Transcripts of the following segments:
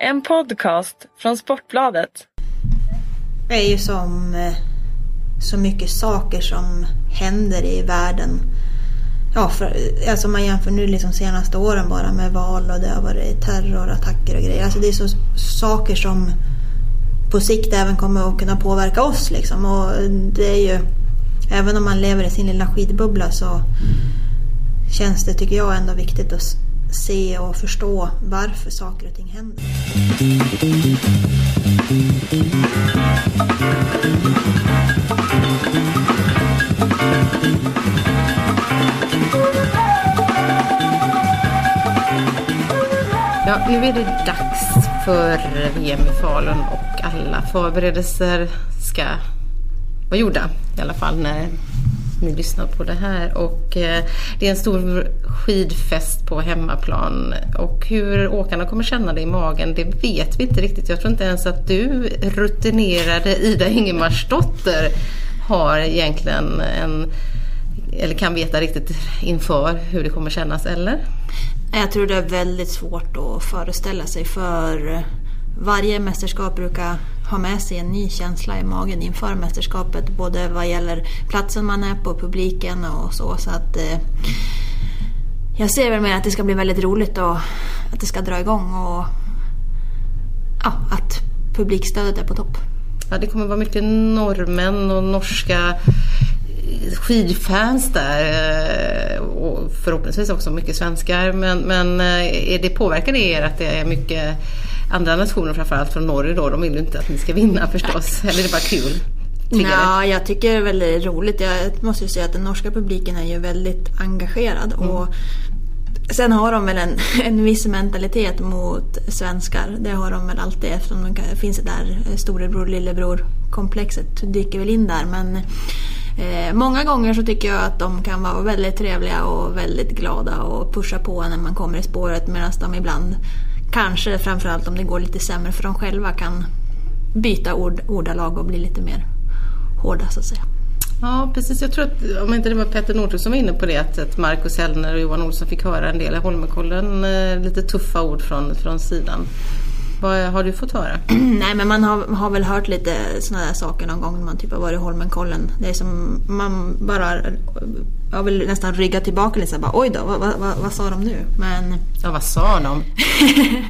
En podcast från Sportbladet. Det är ju som eh, så mycket saker som händer i världen. Ja, för, alltså man jämför nu liksom senaste åren bara med val och det har varit terrorattacker och grejer. Alltså det är så saker som på sikt även kommer att kunna påverka oss liksom. Och det är ju, även om man lever i sin lilla skidbubbla så känns det, tycker jag, ändå viktigt att se och förstå varför saker och ting händer. Ja, nu är det dags för VM i Falun och alla förberedelser ska vara gjorda. I alla fall när ni lyssnar på det här. Och eh, det är en stor skidfest på hemmaplan. Och hur åkarna kommer känna det i magen, det vet vi inte riktigt. Jag tror inte ens att du, rutinerade Ida Ingemarsdotter, har egentligen en eller kan veta riktigt inför hur det kommer kännas, eller? Jag tror det är väldigt svårt att föreställa sig för varje mästerskap brukar ha med sig en ny känsla i magen inför mästerskapet. Både vad gäller platsen man är på, publiken och så. så att, eh, jag ser väl mer att det ska bli väldigt roligt och att det ska dra igång och ja, att publikstödet är på topp. Ja, det kommer vara mycket norrmän och norska eh, skidfans där eh, och förhoppningsvis också mycket svenskar. Men, men eh, är det, påverkar det er att det är mycket andra nationer, framförallt från Norge då? De vill ju inte att ni ska vinna förstås. Eller är det bara kul? Ja, jag tycker det är väldigt roligt. Jag måste ju säga att den norska publiken är ju väldigt engagerad. Mm. Och Sen har de väl en, en viss mentalitet mot svenskar. Det har de väl alltid eftersom det finns det där storebror lillebror komplexet dyker väl in där. Men Eh, många gånger så tycker jag att de kan vara väldigt trevliga och väldigt glada och pusha på när man kommer i spåret medan de ibland, kanske framförallt om det går lite sämre för dem själva, kan byta ord, ordalag och bli lite mer hårda så att säga. Ja precis, jag tror att, om inte det var Petter Northug som var inne på det, att, att Marcus Hellner och Johan Olsson fick höra en del i Holmenkollen, eh, lite tuffa ord från, från sidan. Vad har du fått höra? Nej men man har, har väl hört lite sådana där saker någon gång när man typ har varit i Holmenkollen. Det är som man bara jag vill nästan rygga tillbaka lite så bara, oj då, vad, vad, vad, sa de nu? Men... Ja vad sa de?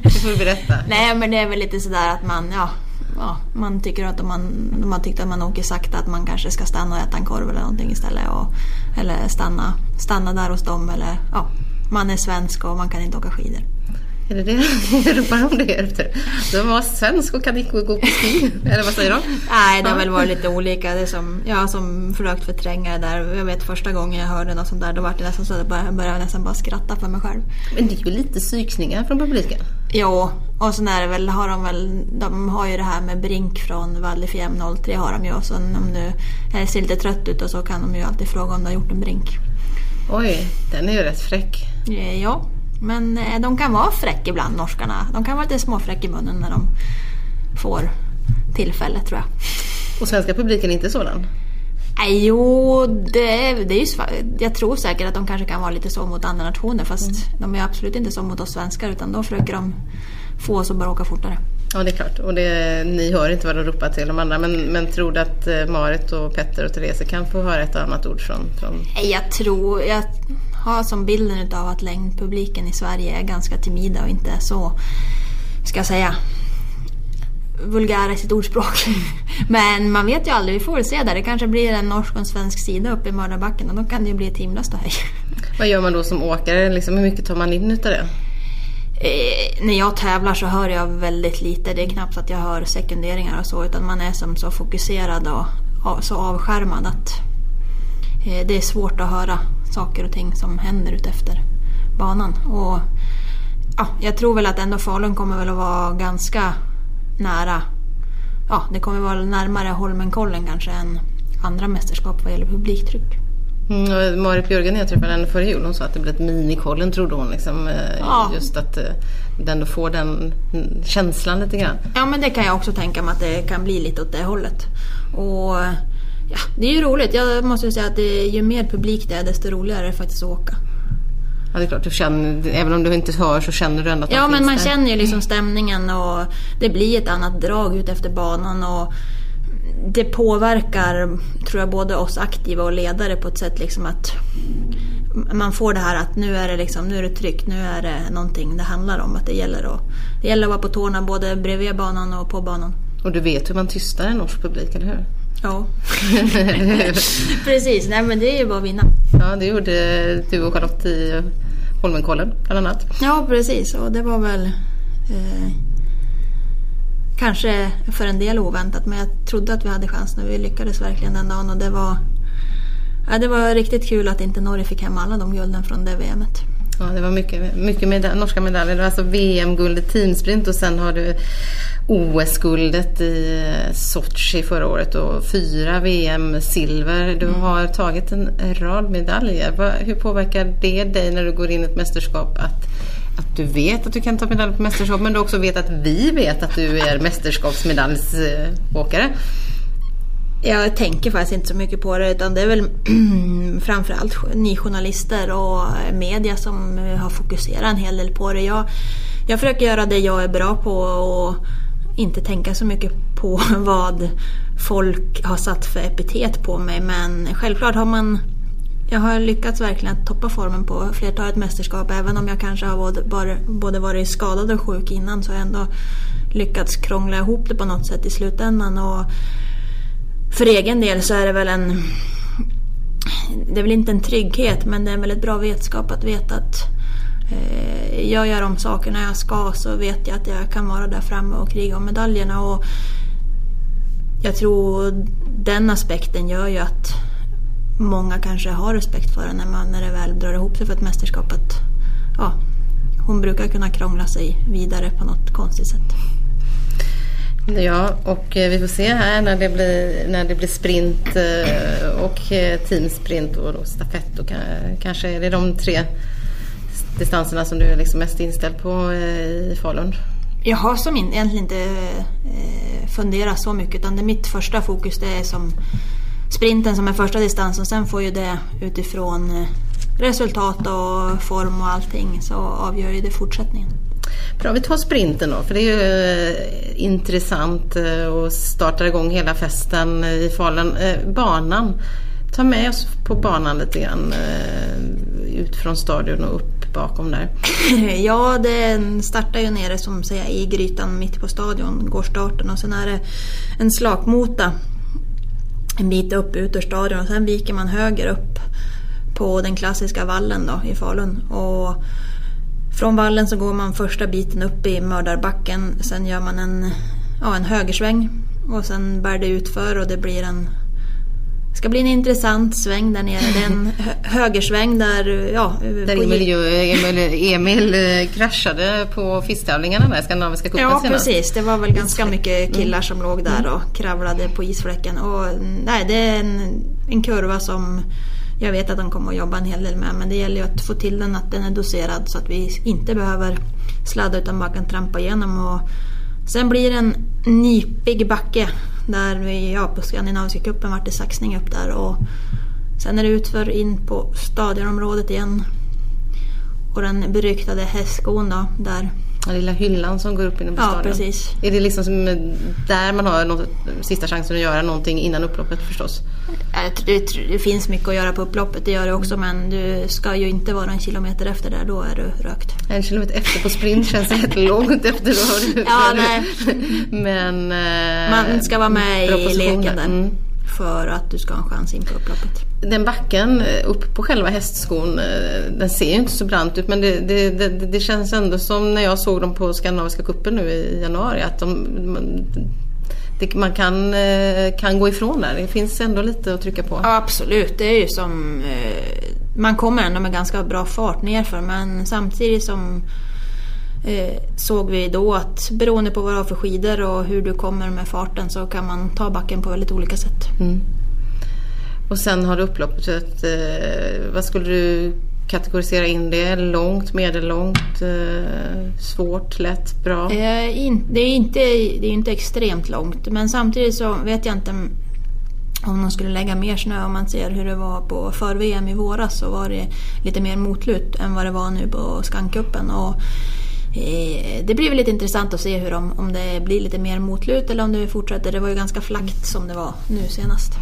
det får du berätta. Nej men det är väl lite sådär att man, ja, ja, man tycker att om man, om man tyckte att man åker sakta att man kanske ska stanna och äta en korv eller någonting istället. Och, eller stanna, stanna där hos dem eller ja, man är svensk och man kan inte åka skidor. Är det det ropar de det efter? De var svensk och kan inte gå på ski, eller vad säger de? Nej, det har väl varit lite olika. Det som, jag har som försökt förtränga det där. Jag vet första gången jag hörde något sånt där, då var det nästan så att jag började nästan bara skratta för mig själv. Men det är ju lite psykningar från publiken. Jo, och sen är det väl, har de väl, de har ju det här med Brink från Vallefjäm 03 har de ju. Och sen om du ser lite trött ut och så kan de ju alltid fråga om du har gjort en Brink. Oj, den är ju rätt fräck. Ja, men eh, de kan vara fräck ibland, norskarna. De kan vara lite småfräck i munnen när de får tillfälle, tror jag. Och svenska publiken är inte sådan? Nej, jo, det, det är ju Jag tror säkert att de kanske kan vara lite så mot andra nationer fast mm. de är absolut inte så mot oss svenskar utan då försöker de få oss att bara åka fortare. Ja, det är klart. Och det, ni hör inte vad de ropar till de andra. Men, men tror du att eh, Marit och Petter och Therese kan få höra ett annat ord från... från... Jag tror... Jag har som bilden av att längdpubliken i Sverige är ganska timida och inte så, ska jag säga, vulgära i sitt ordspråk. Men man vet ju aldrig, vi får väl se där. Det kanske blir en norsk och en svensk sida uppe i Mördarbacken och då kan det ju bli ett himla ståhej. Vad gör man då som åkare? Liksom, hur mycket tar man in utav det? Eh, när jag tävlar så hör jag väldigt lite. Det är knappt att jag hör sekunderingar och så utan man är som så fokuserad och så avskärmad att det är svårt att höra saker och ting som händer utefter banan. Och, ja, jag tror väl att ändå Falun kommer väl att vara ganska nära. Ja, det kommer vara närmare Holmenkollen kanske än andra mästerskap vad gäller publiktryck. Mm, Marit Björgen jag träffade henne före jul, hon sa att det blir ett minikollen trodde hon. Liksom, eh, ja. Just att eh, den får den känslan lite grann. Ja men det kan jag också tänka mig att det kan bli lite åt det hållet. Och ja, det är ju roligt. Jag måste säga att det, ju mer publik det är desto roligare är det faktiskt att åka. Ja, det är klart, du känner, även om du inte hör så känner du ändå att Ja, men man där. känner ju liksom stämningen och det blir ett annat drag ut efter banan. Och det påverkar, tror jag, både oss aktiva och ledare på ett sätt liksom att man får det här att nu är det, liksom, nu är det tryggt, nu är det någonting det handlar om. Att det gäller att, det gäller att vara på tårna både bredvid banan och på banan. Och du vet hur man tystar en norsk publik, eller hur? Ja. Precis, nej men det är ju bara att vinna. ja, det gjorde du och Charlotte i Holmenkollen bland annat. Ja, precis. Och det var väl eh, kanske för en del oväntat. Men jag trodde att vi hade chansen och vi lyckades verkligen den dagen. Och det var, ja, det var riktigt kul att inte Norge fick hem alla de gulden från det VMet. Ja, det var mycket, mycket meda- norska medaljer. Det var alltså VM-guld i teamsprint och sen har du OS-guldet i eh, Sochi förra året och fyra VM-silver. Du har tagit en rad medaljer. Hur påverkar det dig när du går in i ett mästerskap att, att du vet att du kan ta medalj på mästerskap men du också vet att vi vet att du är mästerskapsmedaljsåkare? Jag tänker faktiskt inte så mycket på det utan det är väl framförallt ni journalister och media som eh, har fokuserat en hel del på det. Jag, jag försöker göra det jag är bra på och inte tänka så mycket på vad folk har satt för epitet på mig men självklart har man jag har lyckats verkligen att toppa formen på flertalet mästerskap. Även om jag kanske har både, både varit skadad och sjuk innan så har jag ändå lyckats krångla ihop det på något sätt i slutändan. Och för egen del så är det väl en... Det är väl inte en trygghet men det är väl väldigt bra vetskap att veta att eh, jag gör de sakerna jag ska så vet jag att jag kan vara där framme och kriga om medaljerna. Och jag tror den aspekten gör ju att många kanske har respekt för det när, man, när det väl drar ihop sig för ett mästerskap. Att, ja, hon brukar kunna krångla sig vidare på något konstigt sätt. Ja, och eh, vi får se här när det blir, när det blir sprint eh, och eh, teamsprint och då stafett. Och kanske är det de tre distanserna som du är liksom mest inställd på i Falun. Jag har som in, egentligen inte funderat så mycket utan det mitt första fokus det är som sprinten som är första distans och sen får ju det utifrån resultat och form och allting så avgör ju det fortsättningen. Bra, vi tar sprinten då, för det är ju eh, intressant eh, och startar igång hela festen eh, i Falun. Banan, ta med oss på banan lite grann. Ut från stadion och upp bakom där. Ja, den startar ju nere som säger i grytan mitt på stadion, går starten och sen är det en slakmota en bit upp ut ur stadion och sen viker man höger upp på den klassiska vallen då i Falun. Och från vallen så går man första biten upp i mördarbacken, sen gör man en, ja, en högersväng och sen bär det utför och det blir en det ska bli en intressant sväng där nere. Det är en hö- högersväng där... Ja, Där Emil, Emil, Emil eh, kraschade på fisttävlingarna där, Skandinaviska cupen Ja senast. precis, det var väl ganska mycket killar som låg där och kravlade på isfläcken. Och, nej, det är en, en kurva som jag vet att de kommer att jobba en hel del med. Men det gäller ju att få till den att den är doserad så att vi inte behöver sladda utan bara kan trampa igenom. Och sen blir det en nypig backe där vi, ja, på Skandinaviska cupen vart det saxning upp där. Och sen är det utför in på stadionområdet igen. Och den beryktade hästskon då, där den lilla hyllan som går upp på Ja, precis. Är det liksom som där man har något, sista chansen att göra någonting innan upploppet förstås? Tror- Det, det finns mycket att göra på upploppet, det gör det också. Men du ska ju inte vara en kilometer efter där, då är du rökt. En kilometer efter på sprint känns rätt långt efter då. har du- Ja, nej. Men... eh, Man ska vara med i leken där. Mm. För att du ska ha en chans in på upploppet. Den backen eh, upp på själva hästskon, eh, den ser ju inte så brant ut men det, det, det, det känns ändå som när jag såg dem på Skandinaviska cupen nu i januari att de, man, det, man kan, eh, kan gå ifrån där. Det finns ändå lite att trycka på. Ja, absolut. Det är ju som... Man kommer ändå med ganska bra fart nerför men samtidigt som såg vi då att beroende på vad du har för skidor och hur du kommer med farten så kan man ta backen på väldigt olika sätt. Mm. Och sen har du upploppet, eh, vad skulle du kategorisera in det? Långt, medellångt, eh, svårt, lätt, bra? Eh, det, är inte, det är inte extremt långt men samtidigt så vet jag inte om de skulle lägga mer snö. Om man ser hur det var på för-VM i våras så var det lite mer motlut än vad det var nu på Skankuppen. Och eh, det blir väl lite intressant att se hur de, om det blir lite mer motlut eller om det fortsätter. Det var ju ganska flackt som det var nu senast.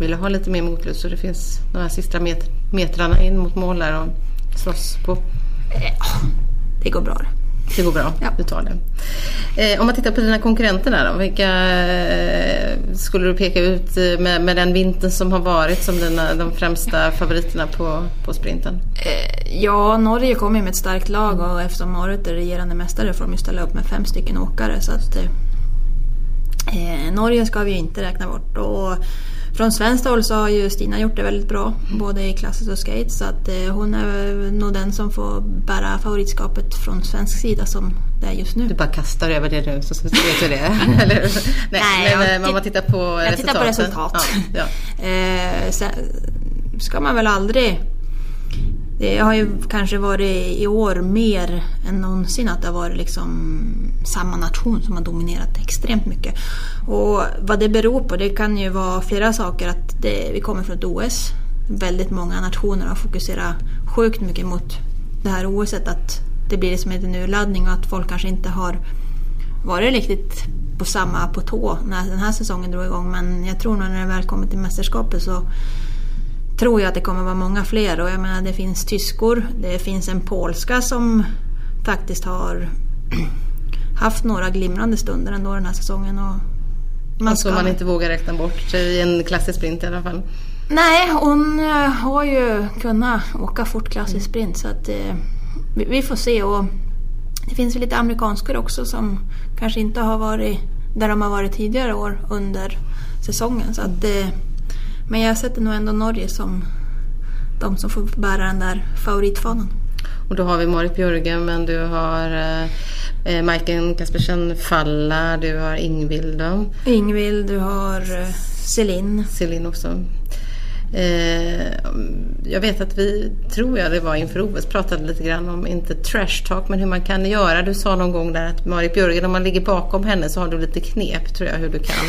Vill ha lite mer motlut så det finns de här sista met metrarna in mot mål där och slåss på. Ja, det går bra. Det går bra, ja. du tar det. Eh, om man tittar på dina konkurrenter där då, vilka eh, skulle du peka ut eh, med, med den vintern som har varit som dina, de främsta favoriterna på, på sprinten? Eh, ja, Norge kommer med ett starkt lag och eftersom Norge är regerande mästare får de ju ställa upp med fem stycken åkare. Så att, eh, eh, Norge ska vi ju inte räkna bort. Och, från svenskt håll så har ju Stina gjort det väldigt bra, både i klasses och skate. Så att eh, hon är nog den som får bära favoritskapet från svensk sida som det är just nu. Du bara kastar över det nu så, vet du det. Eller, nej, nej, men om man tittar på jag resultaten. tittar på resultat. Ja, ja. eh, sen ska man väl aldrig det har ju kanske varit i år mer än någonsin att det har varit liksom samma nation som har dominerat extremt mycket. Och vad det beror på, det kan ju vara flera saker. Att det, vi kommer från ett OS. Väldigt många nationer har fokuserat sjukt mycket mot det här OSet. Att det blir som en urladdning och att folk kanske inte har varit riktigt på samma på tå när den här säsongen drog igång. Men jag tror nog när det väl kommer till mästerskapet så tror jag att det kommer vara många fler. Och jag menar, det finns tyskor, det finns en polska som faktiskt har haft några glimrande stunder ändå den här säsongen. Och man ska... man inte vågar räkna bort i en klassisk sprint i alla fall. Nej, hon eh, har ju kunnat åka fort klassisk sprint så att eh, vi får se. Och det finns lite amerikanskor också som kanske inte har varit där de har varit tidigare år under säsongen. Så att, eh, men jag sätter nog ändå Norge som de som får bära den där favoritfanan. Och då har vi Marit Björgen men du har eh, Majken Kaspersen Falla, du har Ingvild Ingvild, du har eh, Celine. Celine också. Eh, jag vet att vi, tror jag det var inför OS, pratade lite grann om, inte trash talk, men hur man kan göra. Du sa någon gång där att Marit Björgen, om man ligger bakom henne så har du lite knep tror jag hur du kan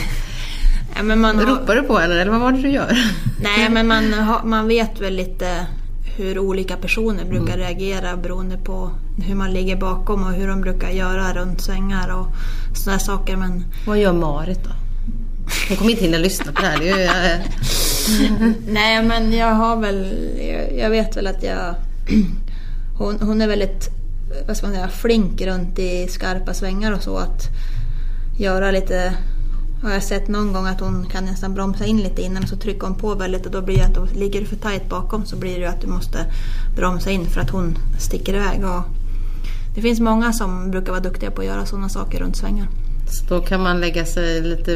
Ja, men man har... Ropar du på henne eller vad var det du gör? Nej men man, har, man vet väl lite hur olika personer brukar mm. reagera beroende på hur man ligger bakom och hur de brukar göra runt svängar och sådana saker. Men... Vad gör Marit då? Hon kommer inte hinna lyssna på det här. Det ju, Nej men jag har väl, jag, jag vet väl att jag... Hon, hon är väldigt vad ska man säga, flink runt i skarpa svängar och så. Att göra lite har jag sett någon gång att hon kan nästan bromsa in lite innan så trycker hon på väldigt och då blir det att då ligger du för tajt bakom så blir det att du måste bromsa in för att hon sticker iväg. Och det finns många som brukar vara duktiga på att göra sådana saker runt svängar. Så då kan man lägga sig lite,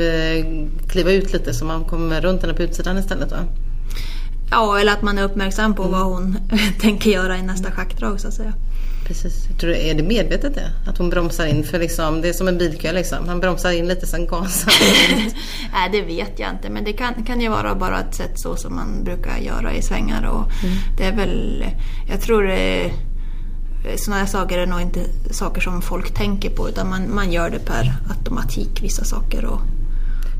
kliva ut lite så man kommer runt henne på utsidan istället va? Ja, eller att man är uppmärksam på mm. vad hon tänker göra i nästa schackdrag så att säga. Precis. Tror, är det medvetet det? Att hon bromsar in för liksom, det är som en bilkö liksom. Han bromsar in lite sen gasar Nej det vet jag inte men det kan, kan ju vara bara ett sätt så som man brukar göra i svängar. Och mm. Det är väl, jag tror det, sådana här saker är nog inte saker som folk tänker på utan man, man gör det per automatik vissa saker. Och,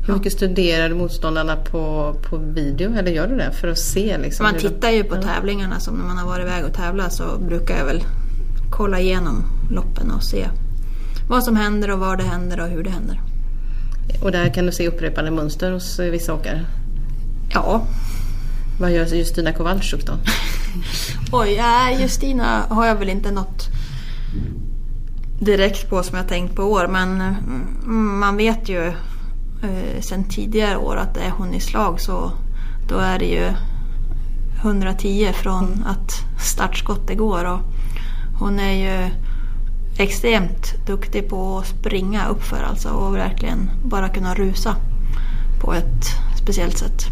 hur mycket studerar du motståndarna på, på video eller gör du det för att se? Liksom, man tittar ju på tävlingarna som när man har varit iväg och tävlat så brukar jag väl kolla igenom loppen och se vad som händer och var det händer och hur det händer. Och där kan du se upprepande mönster hos vissa åkare? Ja. Vad gör Justina Kowalczyk då? Oj, äh, Justina har jag väl inte något direkt på som jag tänkt på år men mm, man vet ju eh, sen tidigare år att är hon i slag så då är det ju 110 från att startskottet går. Och hon är ju extremt duktig på att springa uppför alltså och verkligen bara kunna rusa på ett speciellt sätt.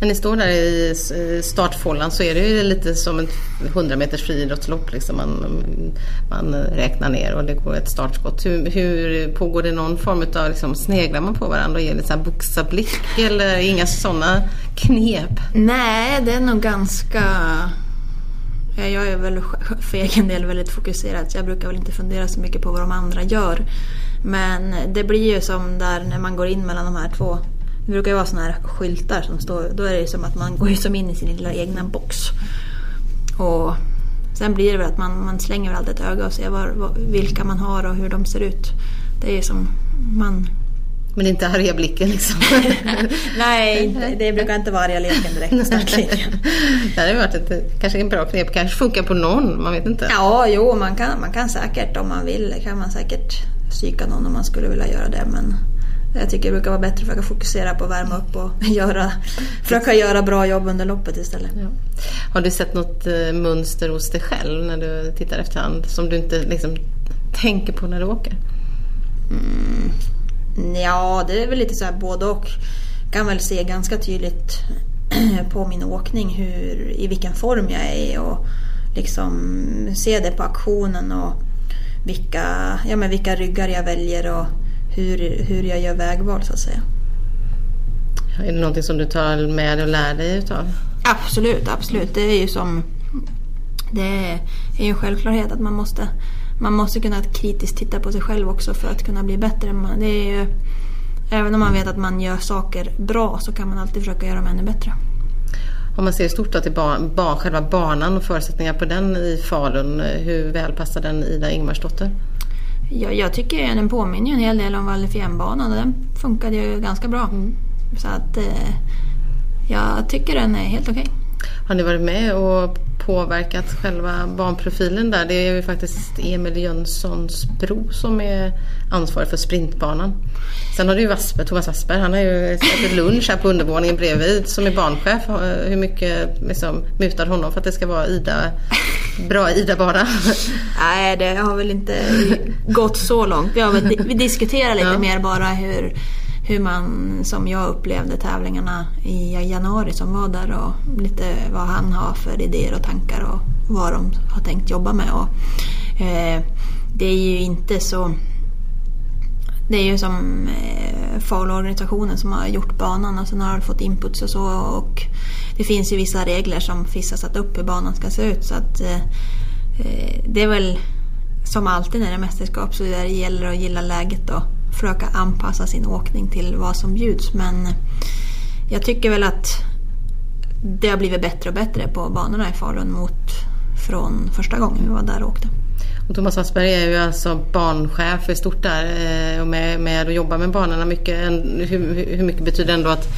När ni står där i startfållan så är det ju lite som ett 100 meters friidrottslopp. Liksom man, man räknar ner och det går ett startskott. Hur, hur pågår det någon form av, liksom, sneglar man på varandra och ger lite boxarblick eller inga sådana knep? Nej, det är nog ganska Eh, jag är väl för egen del väldigt fokuserad så jag brukar väl inte fundera så mycket på vad de andra gör. Men det blir ju som där när man går in mellan de här två det brukar ju vara såna här skyltar som står, då är det som att man går ju som in i sin lilla egna box. Och sen blir det väl att man, man slänger väl alltid ett öga och ser var, var, vilka man har och hur de ser ut. Det är ju som man... Men inte arga blicken liksom? Nej, det brukar inte vara arga leken direkt i startlinjen. det hade varit ett, kanske en bra knep, kanske funkar på någon, man vet inte. Ja, jo, man kan, man kan säkert om man vill, kan man säkert psyka någon om man skulle vilja göra det. Men jag tycker det brukar vara bättre att försöka fokusera på att värma upp och göra, försöka göra bra jobb under loppet istället. Ja. Har du sett något eh, mönster hos dig själv när du tittar efterhand som du inte liksom tänker på när du åker? Mm. Ja, det är väl lite så här både och. kan väl se ganska tydligt på min åkning hur, i vilken form jag är och liksom se det på aktionen och vilka, ja, men vilka ryggar jag väljer och hur, hur jag gör vägval så att säga. Är det någonting som du tar med och lär dig utav? Absolut, absolut. Det är ju som... Det är ju en självklarhet att man måste, man måste kunna kritiskt titta på sig själv också för att kunna bli bättre. Det är ju, även om man vet att man gör saker bra så kan man alltid försöka göra dem ännu bättre. Om man ser stort till bar, bar, själva banan och förutsättningar på den i Falun, hur väl passar den Ida Ingmarsdotter? Ja, jag tycker den påminner en hel del om Vallefjärnbanan och den funkade ju ganska bra. Mm. Så att eh, jag tycker den är helt okej. Okay. Har ni varit med och påverkat själva banprofilen där? Det är ju faktiskt Emil Jönssons bror som är ansvarig för sprintbanan. Sen har du ju Wasper, Thomas Wasper, han har ju ätit lunch här på undervåningen bredvid som är banchef. Hur mycket liksom, mutar honom för att det ska vara Ida, bra Ida-bana? Nej, det har väl inte gått så långt. Vi, har vi diskuterar lite ja. mer bara hur hur man, som jag upplevde tävlingarna i januari som var där och lite vad han har för idéer och tankar och vad de har tänkt jobba med. Och, eh, det är ju inte så... Det är ju som eh, FAL-organisationen som har gjort banan och sen har de fått inputs och så. Och det finns ju vissa regler som FIS har satt upp hur banan ska se ut. Så att, eh, eh det är väl som alltid när det är mästerskap så det gäller att gilla läget och försöka anpassa sin åkning till vad som bjuds. Men jag tycker väl att det har blivit bättre och bättre på banorna i Falun mot från första gången vi var där och åkte. Och Thomas Asperg är ju alltså banchef i stort där eh, och med, med att jobba med banorna mycket. Hur, hur mycket betyder det ändå att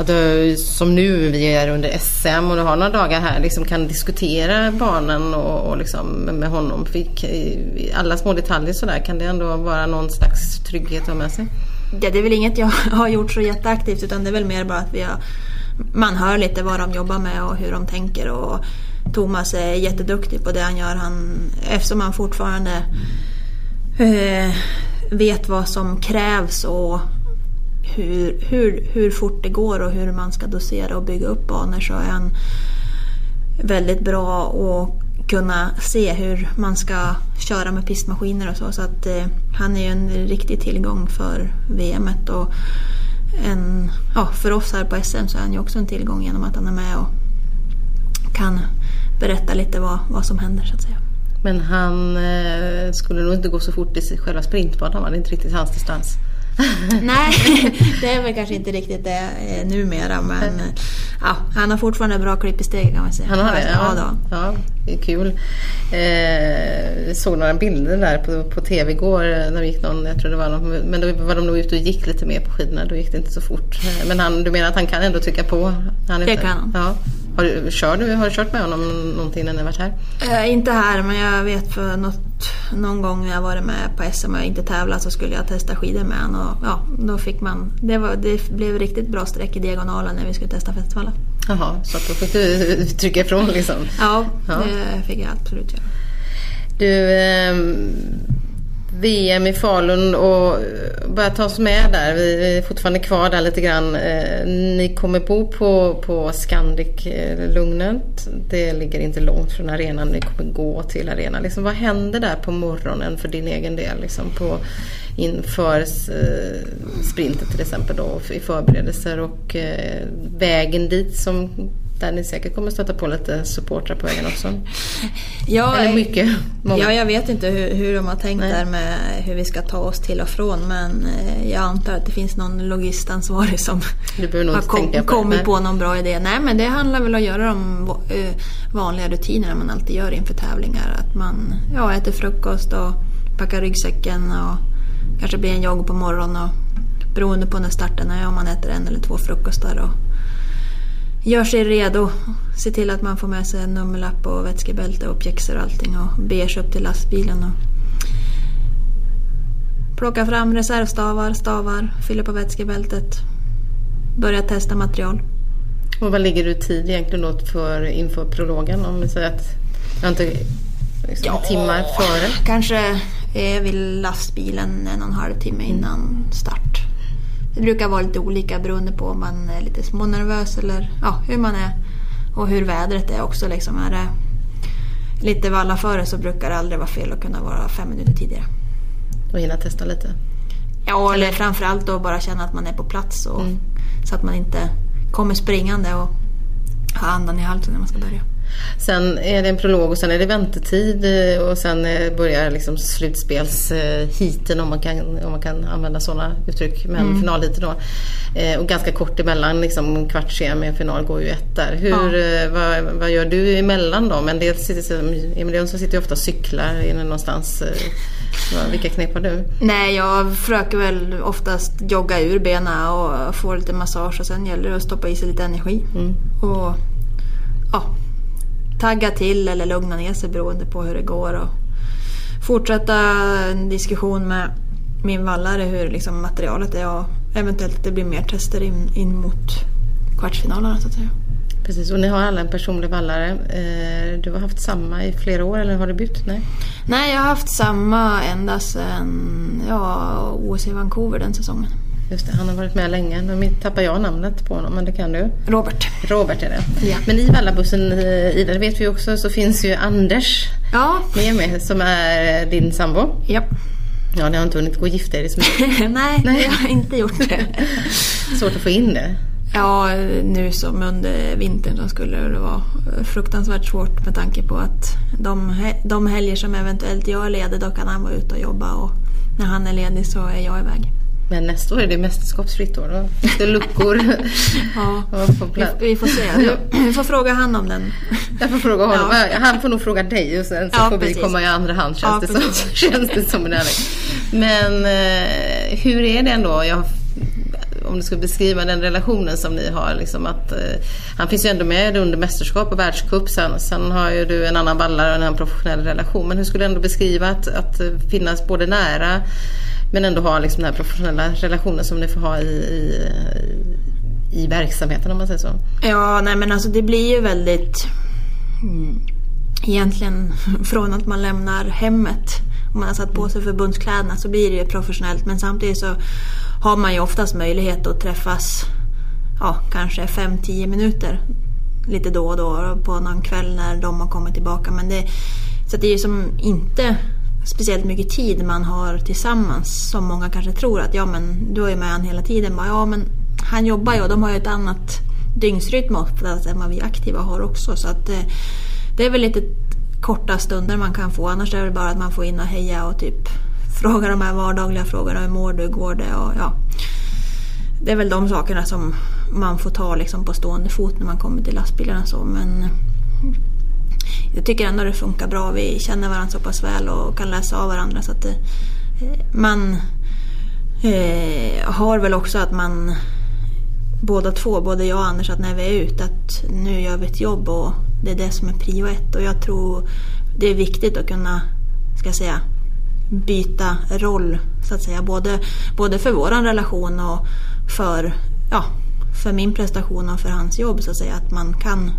att eh, som nu, vi är under SM och du har några dagar här, liksom kan diskutera banan och, och liksom med honom. Fick, alla små detaljer sådär, kan det ändå vara någon slags trygghet att ha med sig? Ja, det är väl inget jag har gjort så jätteaktivt utan det är väl mer bara att vi har, man hör lite vad de jobbar med och hur de tänker. Och Thomas är jätteduktig på det han gör. Han, eftersom han fortfarande eh, vet vad som krävs och hur, hur, hur fort det går och hur man ska dosera och bygga upp banor så är han väldigt bra att kunna se hur man ska köra med pistmaskiner och så. Så att eh, han är ju en riktig tillgång för VMet. Och en, ja, för oss här på SM så är han ju också en tillgång genom att han är med och kan berätta lite vad, vad som händer så att säga. Men han eh, skulle nog inte gå så fort i själva sprintbanan, det är inte riktigt hans distans. Nej, det är väl kanske inte riktigt det eh, numera men ja, han har fortfarande bra klipp i steget kan man säga. Han har det? Ja, ja, ja det är kul. Eh, såg några bilder där på, på tv igår eh, när vi gick någon, jag tror det var någon, men då var de nog ute och gick lite mer på skidorna, då gick det inte så fort. Eh, men han, du menar att han kan ändå trycka på? Han det kan han. Ja. Har du, kör du, har du kört med honom någonting när ni varit här? Eh, inte här, men jag vet för något, någon gång när jag varit med på SM och inte tävlat så skulle jag testa skidor med honom. Och, ja, då fick man, det, var, det blev riktigt bra streck i diagonalen när vi skulle testa festivalen. Jaha, så då fick du trycka ifrån liksom? Ja, ja. det fick jag absolut göra. Du, eh, VM i Falun och börja ta oss med där. Vi är fortfarande kvar där lite grann. Eh, ni kommer bo på, på Scandic-lugnet, eh, Det ligger inte långt från arenan. Ni kommer gå till arenan. Liksom, vad händer där på morgonen för din egen del? Liksom på, inför sprinten sprintet till exempel då, i förberedelser och vägen dit som där ni säkert kommer stöta på lite supportrar på vägen också. Ja, Eller mycket. Många. Ja, jag vet inte hur, hur de har tänkt Nej. där med hur vi ska ta oss till och från men eh, jag antar att det finns någon logistansvarig som har kom, på kommit på någon bra idé. Nej men det handlar väl om att göra de eh, vanliga rutinerna man alltid gör inför tävlingar. Att man ja, äter frukost och packar ryggsäcken och kanske blir en jogg på morgonen. Och, beroende på när starten är, om man äter en eller två frukostar. Och, gör sig redo. Se till att man får med sig en nummerlapp och vätskebälte och pjäxor och allting och beger sig upp till lastbilen. Och plocka fram reservstavar, stavar, fylla på vätskebältet. Börja testa material. Och vad ligger du tid egentligen då för inför prologen? Om vi säger att jag inte liksom, timmar före. Kanske är vid lastbilen en och en halv timme innan start. Det brukar vara lite olika beroende på om man är lite smånervös eller ja, hur man är. Och hur vädret är också. Liksom. Är det lite valla före så brukar det aldrig vara fel att kunna vara fem minuter tidigare. Och hinna testa lite. Ja, eller framförallt då bara känna att man är på plats. Och, Mm. Så att man inte kommer springande och har andan i halsen när man ska börja. Sen är det en prolog och sen är det väntetid eh, och sen eh, börjar liksom slutspelsheaten om man kan, om man kan använda sådana uttryck. Men Mm. finalheaten då. Eh, Och ganska kort emellan, liksom kvartssemi och final går ju ett där. Hur, Ja. eh, vad, vad gör du emellan då? Men dels sitter, Emil Jönsson sitter ju ofta och cyklar inne någonstans. Eh, Vilka knep har du? Nej, jag försöker väl oftast jogga ur benen och få lite massage och sen gäller det att stoppa i sig lite energi. Mm. Och ja, tagga till eller lugna ner sig beroende på hur det går. Och fortsätta en diskussion med min vallare hur liksom materialet är och eventuellt att det blir mer tester in, in mot kvartsfinalerna så att säga. Precis, och ni har alla en personlig vallare. Eh, Du har haft samma i flera år eller har du bytt? Nej? Nej, jag har haft samma ända sedan ja, OS i Vancouver den säsongen. Just det, han har varit med länge. Nu tappar jag namnet på honom, men det kan du. Robert. Robert är det. Ja. Men i vallabussen, eh, Ida, det vet vi också, så finns ju Anders Ja, med mig som är din sambo. ja. Ja, ni har inte hunnit gå och gifta er, så mycket Nej, Nej. jag har inte gjort det. svårt att få in det. Ja, nu som under vintern så skulle det vara fruktansvärt svårt med tanke på att de, de helger som eventuellt jag är ledig då kan han vara ute och jobba och när han är ledig så är jag iväg. Men nästa år är det mästerskapsfritt år. Då finns det luckor. Ja, vi, vi får se. Vi, vi får fråga han om den. Jag får fråga honom. Ja. Han får nog fråga dig och sen så Ja, får vi precis. komma i andra hand känns, det, som, känns det som. en ärlig. Men eh, hur är det ändå? Jag, om du skulle beskriva den relationen som ni har. Liksom att, eh, han finns ju ändå med under mästerskap och världscup. Sen, sen har ju du en annan ballare och en professionell relation. Men hur skulle du ändå beskriva att, att finnas både nära men ändå ha liksom den här professionella relationen som ni får ha i, i, i verksamheten om man säger så. Ja, nej men alltså det blir ju väldigt... Mm, egentligen från att man lämnar hemmet och man har satt på sig förbundskläderna så blir det ju professionellt men samtidigt så har man ju oftast möjlighet att träffas ja, kanske 5-10 minuter lite då och då på någon kväll när de har kommit tillbaka. Men det, så det är ju som inte speciellt mycket tid man har tillsammans som många kanske tror att ja men du är med han hela tiden. Bara, ja men han jobbar ju och de har ju ett annat dygnsrytm oftast än vad vi aktiva har också. Så att eh, det är väl lite korta stunder man kan få. Annars är det bara att man får in och heja och typ fråga de här vardagliga frågorna. Hur mår du? Går det? Och, ja. Det är väl de sakerna som man får ta liksom på stående fot när man kommer till lastbilarna. Så. Men jag tycker ändå det funkar bra. Vi känner varandra så pass väl och kan läsa av varandra. Så att det, man eh, har väl också att man båda två, både jag och Anders, att när vi är ute att nu gör vi ett jobb och det är det som är prio ett. Och jag tror det är viktigt att kunna, ska jag säga, byta roll så att säga. Både, både för våran relation och för, ja, för min prestation och för hans jobb så att säga. Att man kan,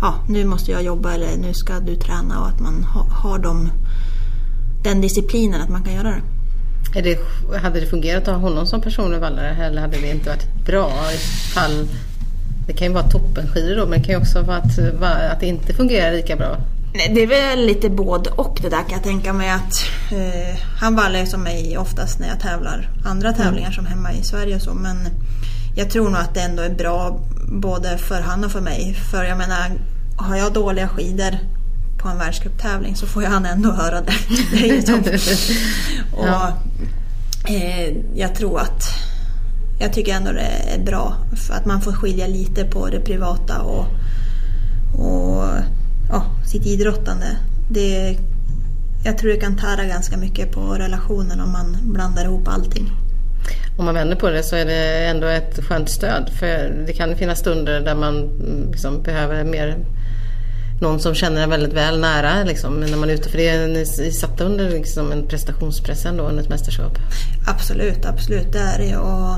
ja nu måste jag jobba eller nu ska du träna och att man ha, har de, den disciplinen att man kan göra det. Är det, hade det fungerat att ha honom som personlig vallare eller hade det inte varit bra ifall det kan ju vara toppenskidor då men det kan ju också vara att, att det inte fungerar lika bra. Det är väl lite både och det där kan jag tänka mig att eh, han vallar ju som mig oftast när jag tävlar andra tävlingar som hemma i Sverige och så men jag tror nog att det ändå är bra både för han och för mig. För jag menar, har jag dåliga skidor på en världscuptävling så får ju han ändå höra det. det är ju så. och, Ja. eh, jag tror att jag tycker ändå det är bra för att man får skilja lite på det privata och, och ja, sitt idrottande. Det, jag tror det kan tära ganska mycket på relationen om man blandar ihop allting. Om man vänder på det så är det ändå ett skönt stöd. För det kan finnas stunder där man mm, liksom behöver mer någon som känner en väldigt väl nära liksom, när man är ute. För det är, satt under liksom en prestationspress ändå under ett mästerskap. Absolut, absolut. Det är det. Och,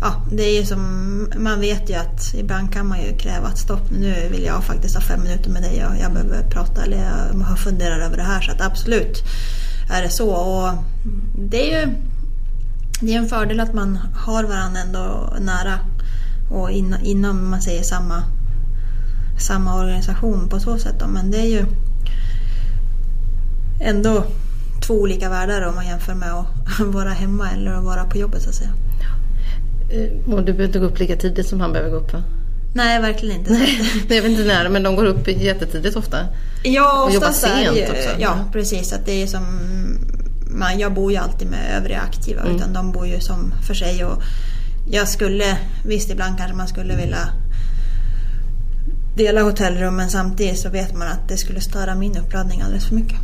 ja, det är ju som, man vet ju att ibland kan man ju kräva att stopp, nu vill jag faktiskt ha fem minuter med dig och jag behöver prata eller jag har funderat över det här. Så att absolut är det så. Och det är ju det är en fördel att man har varandra ändå nära och in, inom man säger samma, samma organisation på så sätt. Då. Men det är ju ändå två olika världar om man jämför med att vara hemma eller att vara på jobbet så att säga. Eh, Och du behöver inte gå upp lika tidigt som han behöver gå upp va? Nej, verkligen inte. Jag vet inte när men de går upp jättetidigt ofta. Ja, Och jobbar oftast är det sent ju, också. Ja, precis. Att det är som, man, jag bor ju alltid med övriga aktiva Mm. utan de bor ju som för sig. Och jag skulle, visst ibland kanske man skulle vilja dela hotellrum men samtidigt så vet man att det skulle störa min uppladdning alldeles för mycket.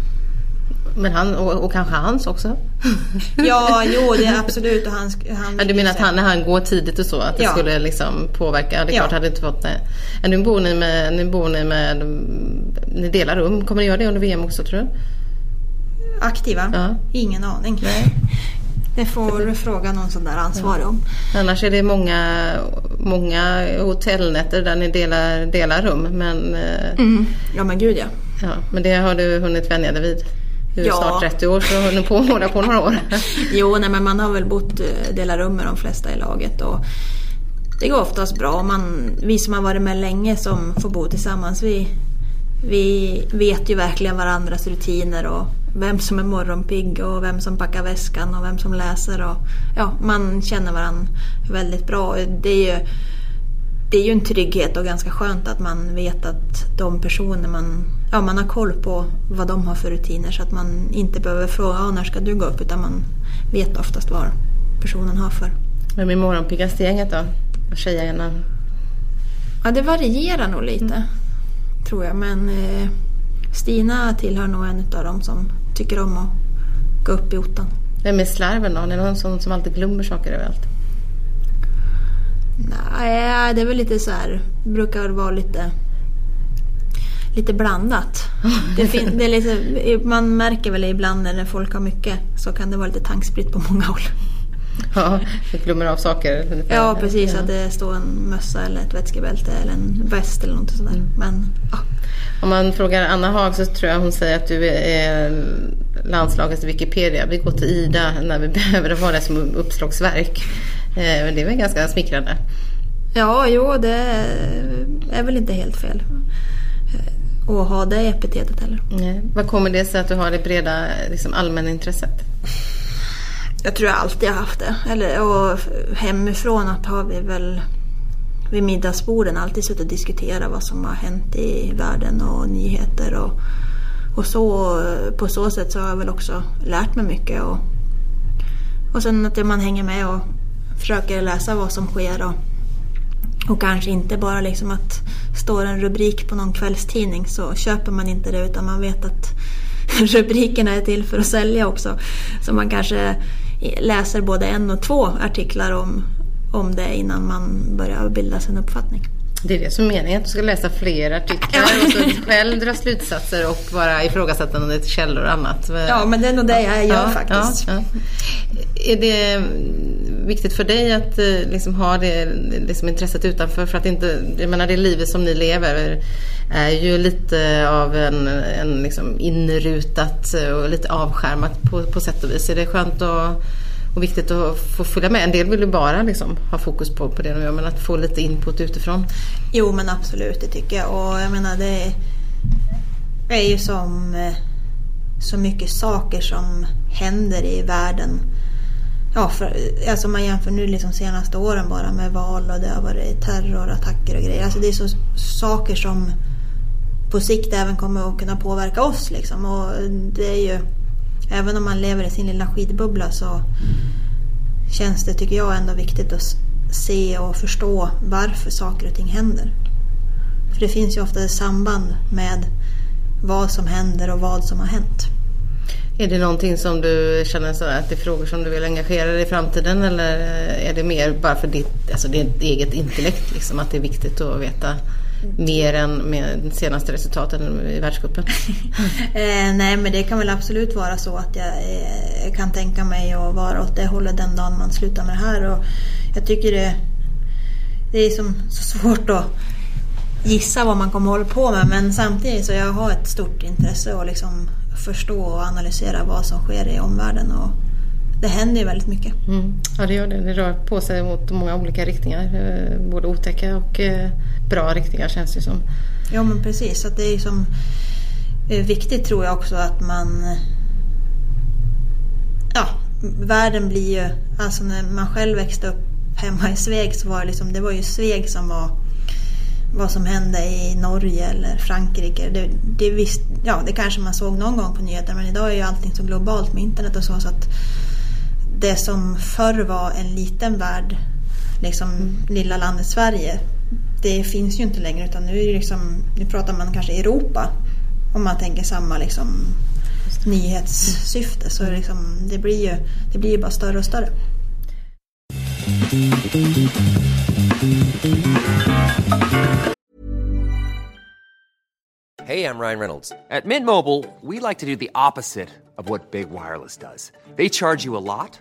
Men han, och, och kanske hans också? Ja, jo det är absolut. Och han, han Ja, du menar att han, när han går tidigt och så, att det Ja. skulle liksom påverka? Det är Ja. klart, hade inte fått det. Nu bor ni med, nu bor ni med, ni delar rum. Kommer ni göra det under VM också tror du? Aktiva? Ja. Ingen aning. Det får du fråga någon sån där ansvarig om. Annars är det många, många hotellnätter där ni delar, delar rum. Men, eh, Mm. Ja men gud ja. ja, men det har du hunnit vänja dig vid. Du är Ja. snart 30 år så har du på hålla på några år. Jo, nej, men man har väl bott eh, dela rum med de flesta i laget. Och det går oftast bra. Man, vi som har varit med länge som får bo tillsammans, vi, vi vet ju verkligen varandras rutiner och vem som är morgonpigg och vem som packar väskan och vem som läser. Och, ja, man känner varandra väldigt bra. Det är ju, det är ju en trygghet och ganska skönt att man vet att de personer man, ja, man har koll på vad de har för rutiner så att man inte behöver fråga ah, när ska du gå upp utan man vet oftast vad personen har för. Vem är morgonpiggast i gänget då? Tjejerna? Ja, det varierar nog lite tror jag men eh, Stina tillhör nog en av dem som tycker om att gå upp i ottan. Vem är slarven då? Är det någon som, som alltid glömmer saker överallt? Nej, det är väl lite så här, brukar väl vara lite lite blandat. Det fin- det är lite, man märker väl ibland när folk har mycket så kan det vara lite tankspritt på många håll. Ja, du glömmer av saker. ungefär. Ja precis, Ja. att det står en mössa eller ett vätskebälte eller en väst eller något sådär. Men ja, Om man frågar Anna Haag så tror jag hon säger att du är landslagets Wikipedia. Vi går till Ida när vi behöver ha det som uppslagsverk. Eh, Men det är väl ganska smickrande. ja jo det är väl inte helt fel. Att ha det epitetet heller. Nej. Vad kommer det sig att du har det breda liksom, allmänintresset? Jag tror jag alltid har haft det. Eller, och hemifrån att har vi väl vid middagsborden alltid suttit och diskuterat vad som har hänt i världen och nyheter och, och så. På så sätt så har jag väl också lärt mig mycket. Och, och sen att man hänger med och försöker läsa vad som sker. Och, och kanske inte bara liksom att står en rubrik på någon kvällstidning så köper man inte det utan man vet att rubrikerna är till för att sälja också. Så man kanske läser både en och två artiklar om, om det innan man börjar bilda sin uppfattning. Det är det som är meningen, att du ska läsa fler artiklar och så själv dra slutsatser och vara ifrågasättande till källor och annat. Ja, men det är nog det jag gör Ja, faktiskt. ja, ja. Är det viktigt för dig att eh, liksom, ha det liksom, intresset utanför? För att inte, jag menar det livet som ni lever är ju lite av en, en liksom, inrutat och lite avskärmat på, på sätt och vis. Är det skönt och, och viktigt att få följa med? En del vill ju bara liksom, ha fokus på, på det de gör men att få lite input utifrån. Jo men absolut, det tycker jag. Och jag menar det är ju som eh, så mycket saker som händer i världen. ja, för, alltså man jämför nu liksom senaste åren bara med val och det har varit terrorattacker och grejer. Alltså det är så saker som på sikt även kommer att kunna påverka oss. Liksom. Och det är ju, även om man lever i sin lilla skidbubbla så känns det, tycker jag, ändå viktigt att se och förstå varför saker och ting händer. För det finns ju ofta ett samband med vad som händer och vad som har hänt. Är det någonting som du känner så att det är frågor som du vill engagera dig i framtiden eller är det mer bara för ditt, alltså ditt eget intellekt liksom, att det är viktigt att veta mer än med de senaste resultaten i världscupen? eh, nej men det kan väl absolut vara så att jag eh, kan tänka mig att vara åt det hållet den dagen man slutar med det här. Och jag tycker det, det är som så svårt att gissa vad man kommer hålla på med men samtidigt så jag har ett stort intresse att liksom förstå och analysera vad som sker i omvärlden. Och det händer ju väldigt mycket. Mm. Ja det gör det. Det rör på sig mot många olika riktningar. Eh, både otäcka och eh, bra riktningar känns det som. Ja men precis. Att det är som viktigt tror jag också att man Ja, världen blir ju... Alltså när man själv växte upp hemma i Sveg så var det liksom, det var ju Sveg som var vad som hände i Norge eller Frankrike. Det, det, visst, ja, det kanske man såg någon gång på nyheterna men idag är ju allting så globalt med internet och så. så att Det som förr var en liten värld, liksom lilla landet Sverige, det finns ju inte längre utan nu, är det liksom, nu pratar man kanske Europa om man tänker samma liksom, nyhetssyfte. Så det, liksom, det, blir ju, det blir ju bara större och större. Hey, I'm Ryan Reynolds. At Mint Mobile, we like to do the opposite of what Big Wireless does. They charge you a lot,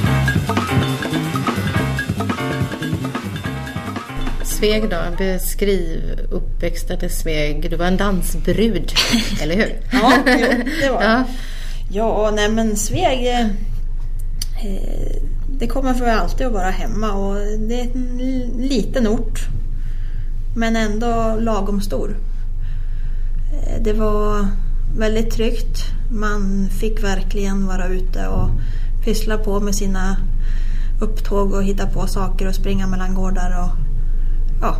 Sveg då, beskriv uppväxten i Sveg. Du var en dansbrud, eller hur? Ja, jo, det var ja. ja, nej men Sveg eh, det kommer för alltid att vara hemma och det är en liten ort. Men ändå lagom stor. Eh, det var väldigt tryggt. Man fick verkligen vara ute och pyssla på med sina upptåg och hitta på saker och springa mellan gårdar. Och, ja,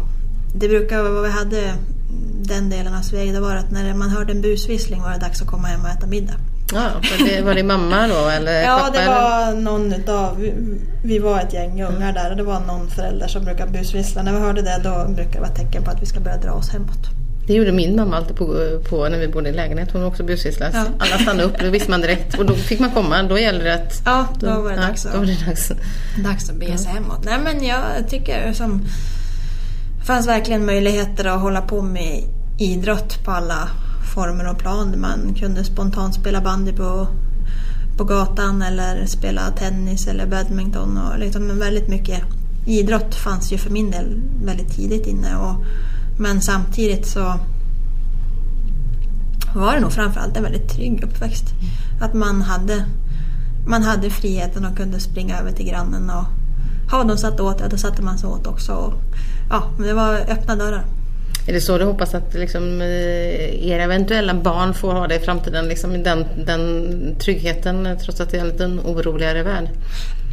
det brukar vara vad vi hade den delen av Sveg, det var att när man hörde en busvissling var det dags att komma hem och äta middag. Ja, det, var det mamma då eller Ja, pappa, det var eller? någon utav, vi, vi var ett gäng ungar mm. där och det var någon förälder som brukar busvissla. När vi hörde det då brukar det vara tecken på att vi ska börja dra oss hemåt. Det gjorde min mamma alltid på, på när vi bodde i lägenhet. Hon också busvisslas. Ja. Alla stannade upp, då visste man direkt. Och då fick man komma. Då gäller det att... Ja, då, då var det dags, ja, då var det dags. dags att bege sig hemåt. Nej men jag tycker som... Det fanns verkligen möjligheter att hålla på med idrott på alla former och plan. Man kunde spontant spela bandy på, på gatan eller spela tennis eller badminton. Och liksom väldigt mycket idrott fanns ju för min del väldigt tidigt inne. Och, men samtidigt så var det nog framförallt en väldigt trygg uppväxt. Att man hade, man hade friheten och kunde springa över till grannen och ha de satt åt, ja då satte man sig åt också. Och, ja, det var öppna dörrar. Är det så du hoppas att liksom, eh, era eventuella barn får ha det i framtiden? Liksom, den, den tryggheten trots att det är en liten oroligare värld?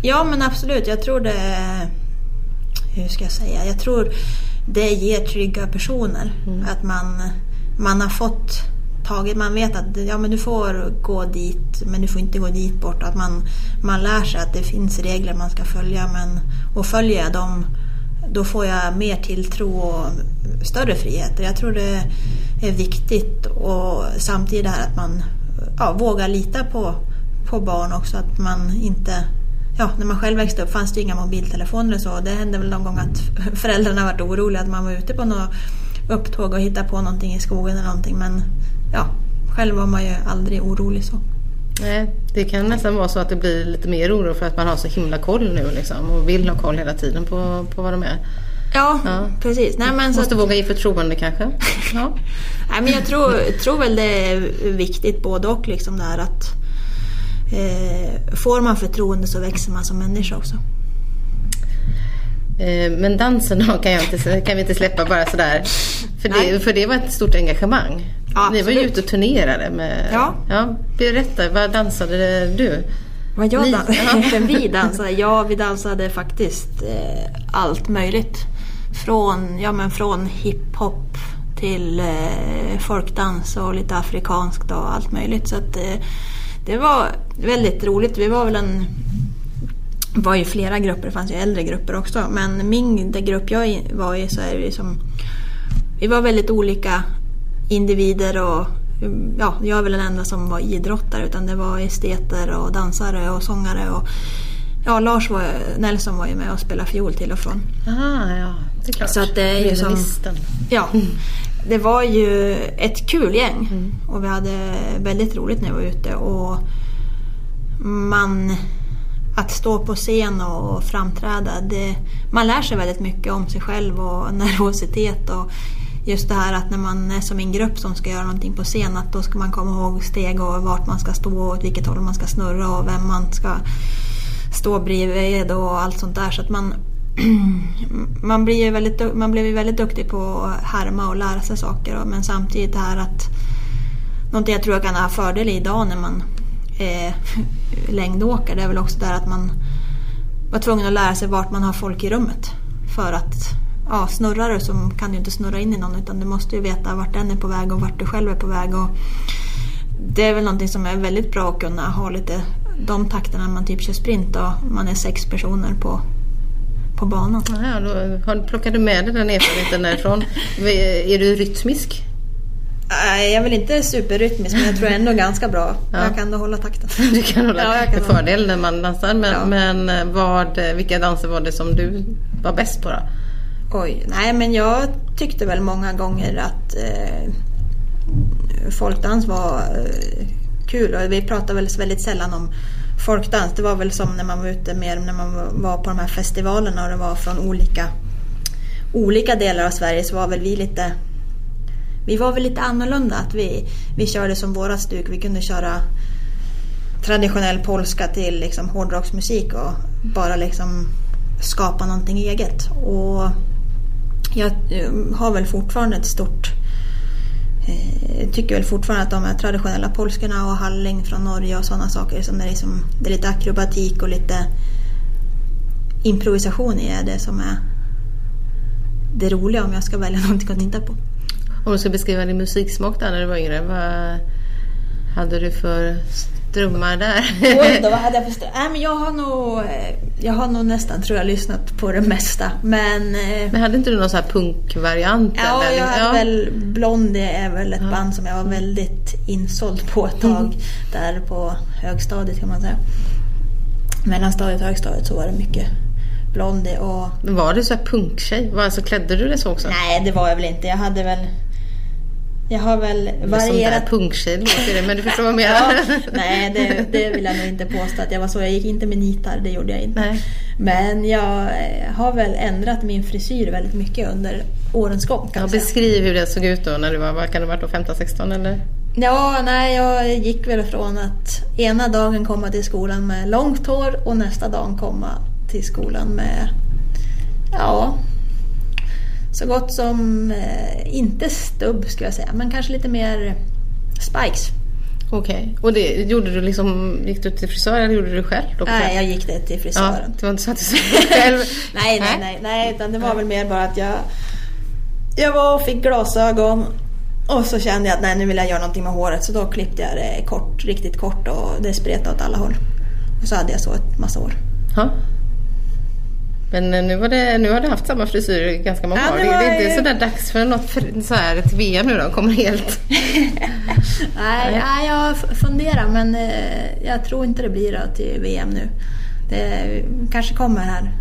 Ja men absolut. Jag tror det... Hur ska jag säga? Jag tror det ger trygga personer. Mm. Att man, man har fått taget, man vet att ja, men du får gå dit men du får inte gå dit bort. Att man, man lär sig att det finns regler man ska följa men, och följer jag dem då får jag mer tilltro och större friheter. Jag tror det är viktigt och samtidigt det här att man ja, vågar lita på, på barn också. Att man inte ja, när man själv växte upp fanns det inga mobiltelefoner och så. Det hände väl någon gång att föräldrarna var oroliga att man var ute på något upptåg och hittade på någonting i skogen eller någonting. Men ja, själv var man ju aldrig orolig så. Nej, det kan nästan vara så att det blir lite mer oro för att man har så himla koll nu liksom och vill ha koll hela tiden på, på vad de är. Ja, Ja. precis. Nej, men så Måste att, våga ge förtroende kanske. Ja. nej, men jag tror, tror väl det är viktigt både och. Liksom det här att eh, får man förtroende så växer man som människa också. Eh, Men dansen kan, jag inte, kan vi inte släppa bara sådär. För det, för det var ett stort engagemang. Ja, Ni var ju ute och turnerade med... Ja. ja. Berätta, vad dansade du? Vad jag dan- vi dansade? Ja, vi dansade faktiskt eh, allt möjligt. Från, ja, men från hiphop till eh, folkdans och lite afrikanskt och allt möjligt. Så att, eh, det var väldigt roligt. Vi var väl en var ju flera grupper, det fanns ju äldre grupper också. Men min den grupp jag var i så är det ju som... Vi var väldigt olika individer och mm, ja, jag är väl den enda som var idrottare utan det var esteter och dansare och sångare och ja, Lars var, Nelson var ju med och spelade fiol till och från. Ah, ja, det är klart. Så att det är ju som-. Ja, det var ju ett kul gäng och vi hade väldigt roligt när vi var ute och man att stå på scen och framträda, det, man lär sig väldigt mycket om sig själv och nervositet och just det här att när man är som en grupp som ska göra någonting på scen att då ska man komma ihåg steg och vart man ska stå och åt vilket håll man ska snurra och vem man ska stå bredvid och allt sånt där. Så att man, man, blir ju väldigt, man blir väldigt duktig på att härma och lära sig saker. Men samtidigt det här att Någonting jag tror jag kan ha fördel i idag när man eh, längdåkare det är väl också det att man var tvungen att lära sig vart man har folk i rummet. För att ja, snurrar du så kan du inte snurra in i någon utan du måste ju veta vart den är på väg och vart du själv är på väg. Och det är väl någonting som är väldigt bra att kunna ha lite de takterna när man typ kör sprint och man är sex personer på, på banan. Ja, då plockar du med dig den erfarenheten därifrån. Är du rytmisk? Nej, jag är väl inte superrytmisk men jag tror ändå ganska bra. Ja. Jag kan ändå hålla takten. Du kan hålla Ja, jag kan fördel när man dansar. Men, Ja. men eh, vad, vilka danser var det som du var bäst på då? Oj, nej men jag tyckte väl många gånger att eh, folkdans var eh, kul och vi pratade väl väldigt sällan om folkdans. Det var väl som när man var ute mer när man var på de här festivalerna och det var från olika, olika delar av Sverige så var väl vi lite vi var väl lite annorlunda. Att vi, vi körde som våra stuk. Vi kunde köra traditionell polska till liksom hårdrocksmusik och bara liksom skapa någonting eget. Och jag eh, har väl fortfarande ett stort... Eh, tycker väl fortfarande att de här traditionella polskorna och halling från Norge och sådana saker som är liksom, det är lite akrobatik och lite improvisation i är det som är det roliga om jag ska välja någonting att titta på. Om du ska beskriva din musiksmak där när du var yngre. Vad hade du för strömmar där? Oj då, vad hade jag för Nej men jag har nog, jag har nog nästan tror jag lyssnat på det mesta. Men eh, Men hade inte du någon sån här punkvariant? ja, eller? jag hade Ja. väl Blondie är väl ett band som jag var väldigt insåld på ett tag. Där på högstadiet kan man säga. Mellanstadiet och högstadiet så var det mycket Blondie och Men var du så här punktjej? Alltså, klädde du dig så också? Nej det var jag väl inte. Jag hade väl Jag har väl varierat punktjej låter det, men du förstår vad jag menar. Ja, nej, det, det vill jag nog inte påstå att jag var så. Jag gick inte med nitar, det gjorde jag inte. Nej. Men jag eh, har väl ändrat min frisyr väldigt mycket under årens gång. Ja, beskriv hur det såg ut då när du var, vad kan du ha varit då, 15-16 eller? Ja, nej, jag gick väl från att ena dagen komma till skolan med långt hår och nästa dag komma till skolan med, ja, så gott som, eh, inte stubb skulle jag säga, men kanske lite mer spikes. Okej, och det gjorde du liksom, gick du till frisör eller gjorde du det själv? Då Nej, jag gick det till Ja, frisören. det var inte så att du själv? Nej, nej, nej, nej, utan det var väl mer bara att jag, jag var och fick glasögon och så kände jag att nej, nu vill jag göra någonting med håret så då klippte jag det kort, riktigt kort och det spretade åt alla håll. Och så hade jag så ett massa år. Ja. Men eh, nu, var det, nu har du haft samma frisyr i ganska många Ja, år. det Det, var det är inte sådär dags för något för, så här, ett VM nu då? Kommer helt... Nej, nej, jag funderar men eh, jag tror inte det blir då till VM nu. Det kanske kommer här.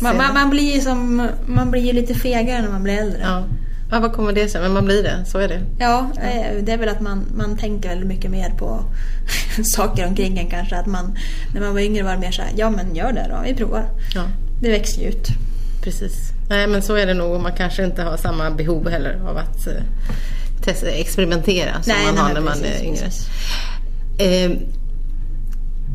Man, man, man blir som, man blir ju lite fegare när man blir äldre. Ja. ja, vad kommer det sig? Men man blir det, så är det. Ja, eh, det är väl att man, man tänker väldigt mycket mer på saker omkring en kanske. Att man, när man var yngre var det mer så här, ja men gör det då, vi provar. Ja, Det växer ju ut. precis. Nej men så är det nog man kanske inte har samma behov heller av att eh, testa, experimentera som Nej, man nej, har när man precis, är yngre. Eh,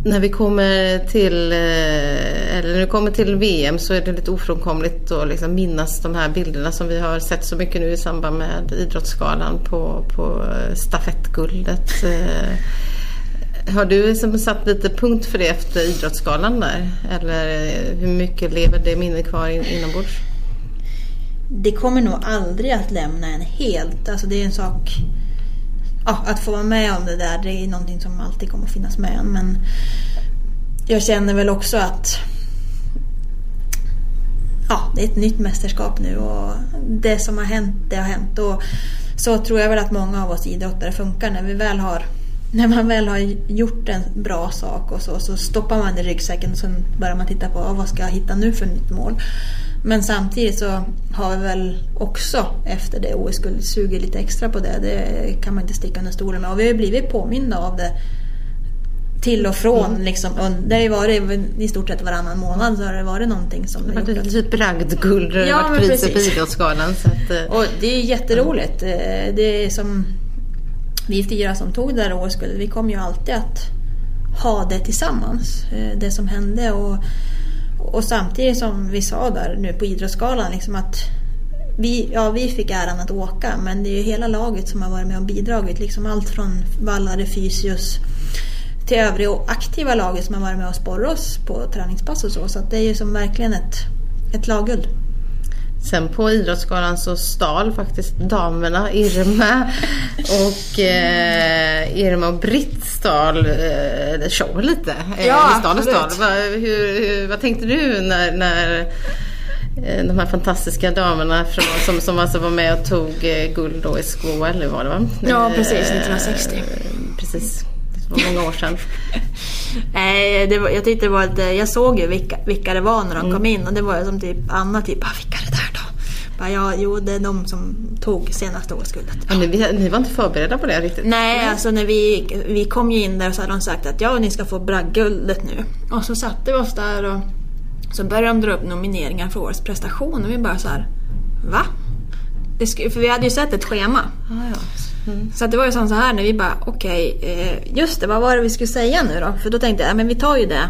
när vi kommer till, eh, eller när vi kommer till VM så är det lite ofrånkomligt att liksom minnas de här bilderna som vi har sett så mycket nu i samband med Idrottsgalan på, på eh, stafettguldet. Eh, har du liksom satt lite punkt för det efter Idrottsgalan där? Eller hur mycket lever det minnet kvar in, inombords? Det kommer nog aldrig att lämna en helt. Alltså det är en sak... Ja, att få vara med om det där, det är någonting som alltid kommer att finnas med en. Men jag känner väl också att ja, det är ett nytt mästerskap nu och det som har hänt, det har hänt. Och så tror jag väl att många av oss idrottare funkar när vi väl har när man väl har gjort en bra sak och så, så stoppar man det i ryggsäcken och sen börjar man titta på ah, vad ska jag hitta nu för nytt mål. Men samtidigt så har vi väl också efter det OS-guldet sugit lite extra på det. Det kan man inte sticka under stolen med. Och vi har blivit påminda av det till och från. Liksom. Och det har ju varit i stort sett varannan månad så har det varit någonting som Det har varit ett litet bragdguld, det Ja, har varit men priset på. Idrottsgalan. Eh, Och det är jätteroligt. Eh, Det är som vi fyra som tog det där OS-guldet, vi kommer ju alltid att ha det tillsammans. Eh, det som hände och, och samtidigt som vi sa där nu på Idrottsgalan liksom att vi, ja, vi fick äran att åka men det är ju hela laget som har varit med och bidragit. Liksom allt från vallare, fysios till övriga och aktiva laget som har varit med och sporrat oss på träningspass och så. Så att det är ju som verkligen ett, ett lagguld. Sen på Idrottsgalan så stal faktiskt damerna Irma och eh, Irma och Britt stal eh, showen lite. Eh, Ja, stal och stal. Va, hur, hur, vad tänkte du när, när eh, de här fantastiska damerna från, som, som alltså var med och tog eh, guld då i SKL, eller var det va? Ja, precis, Eh, 1960. precis, det var många år sedan. Nej, var, jag tyckte det var lite, jag såg ju vilka, vilka det var när de Mm. kom in och det var ju som typ Anna typ, ah, vilka är? Bara, ja, jo, det är de som tog senaste OS-guldet. Men ni, ni var inte förberedda på det riktigt? Nej, alltså när vi, vi kom ju in där så hade de sagt att ja, ni ska få bragdguldet nu. Och så satte vi oss där och så började de dra upp nomineringar för årets prestation och vi bara så här, va? För vi hade ju sett ett schema. Ah, ja. Så att det var ju som så här när vi bara, okej, eh, just det, vad var det vi skulle säga nu då? För då tänkte jag, ja, men vi tar ju det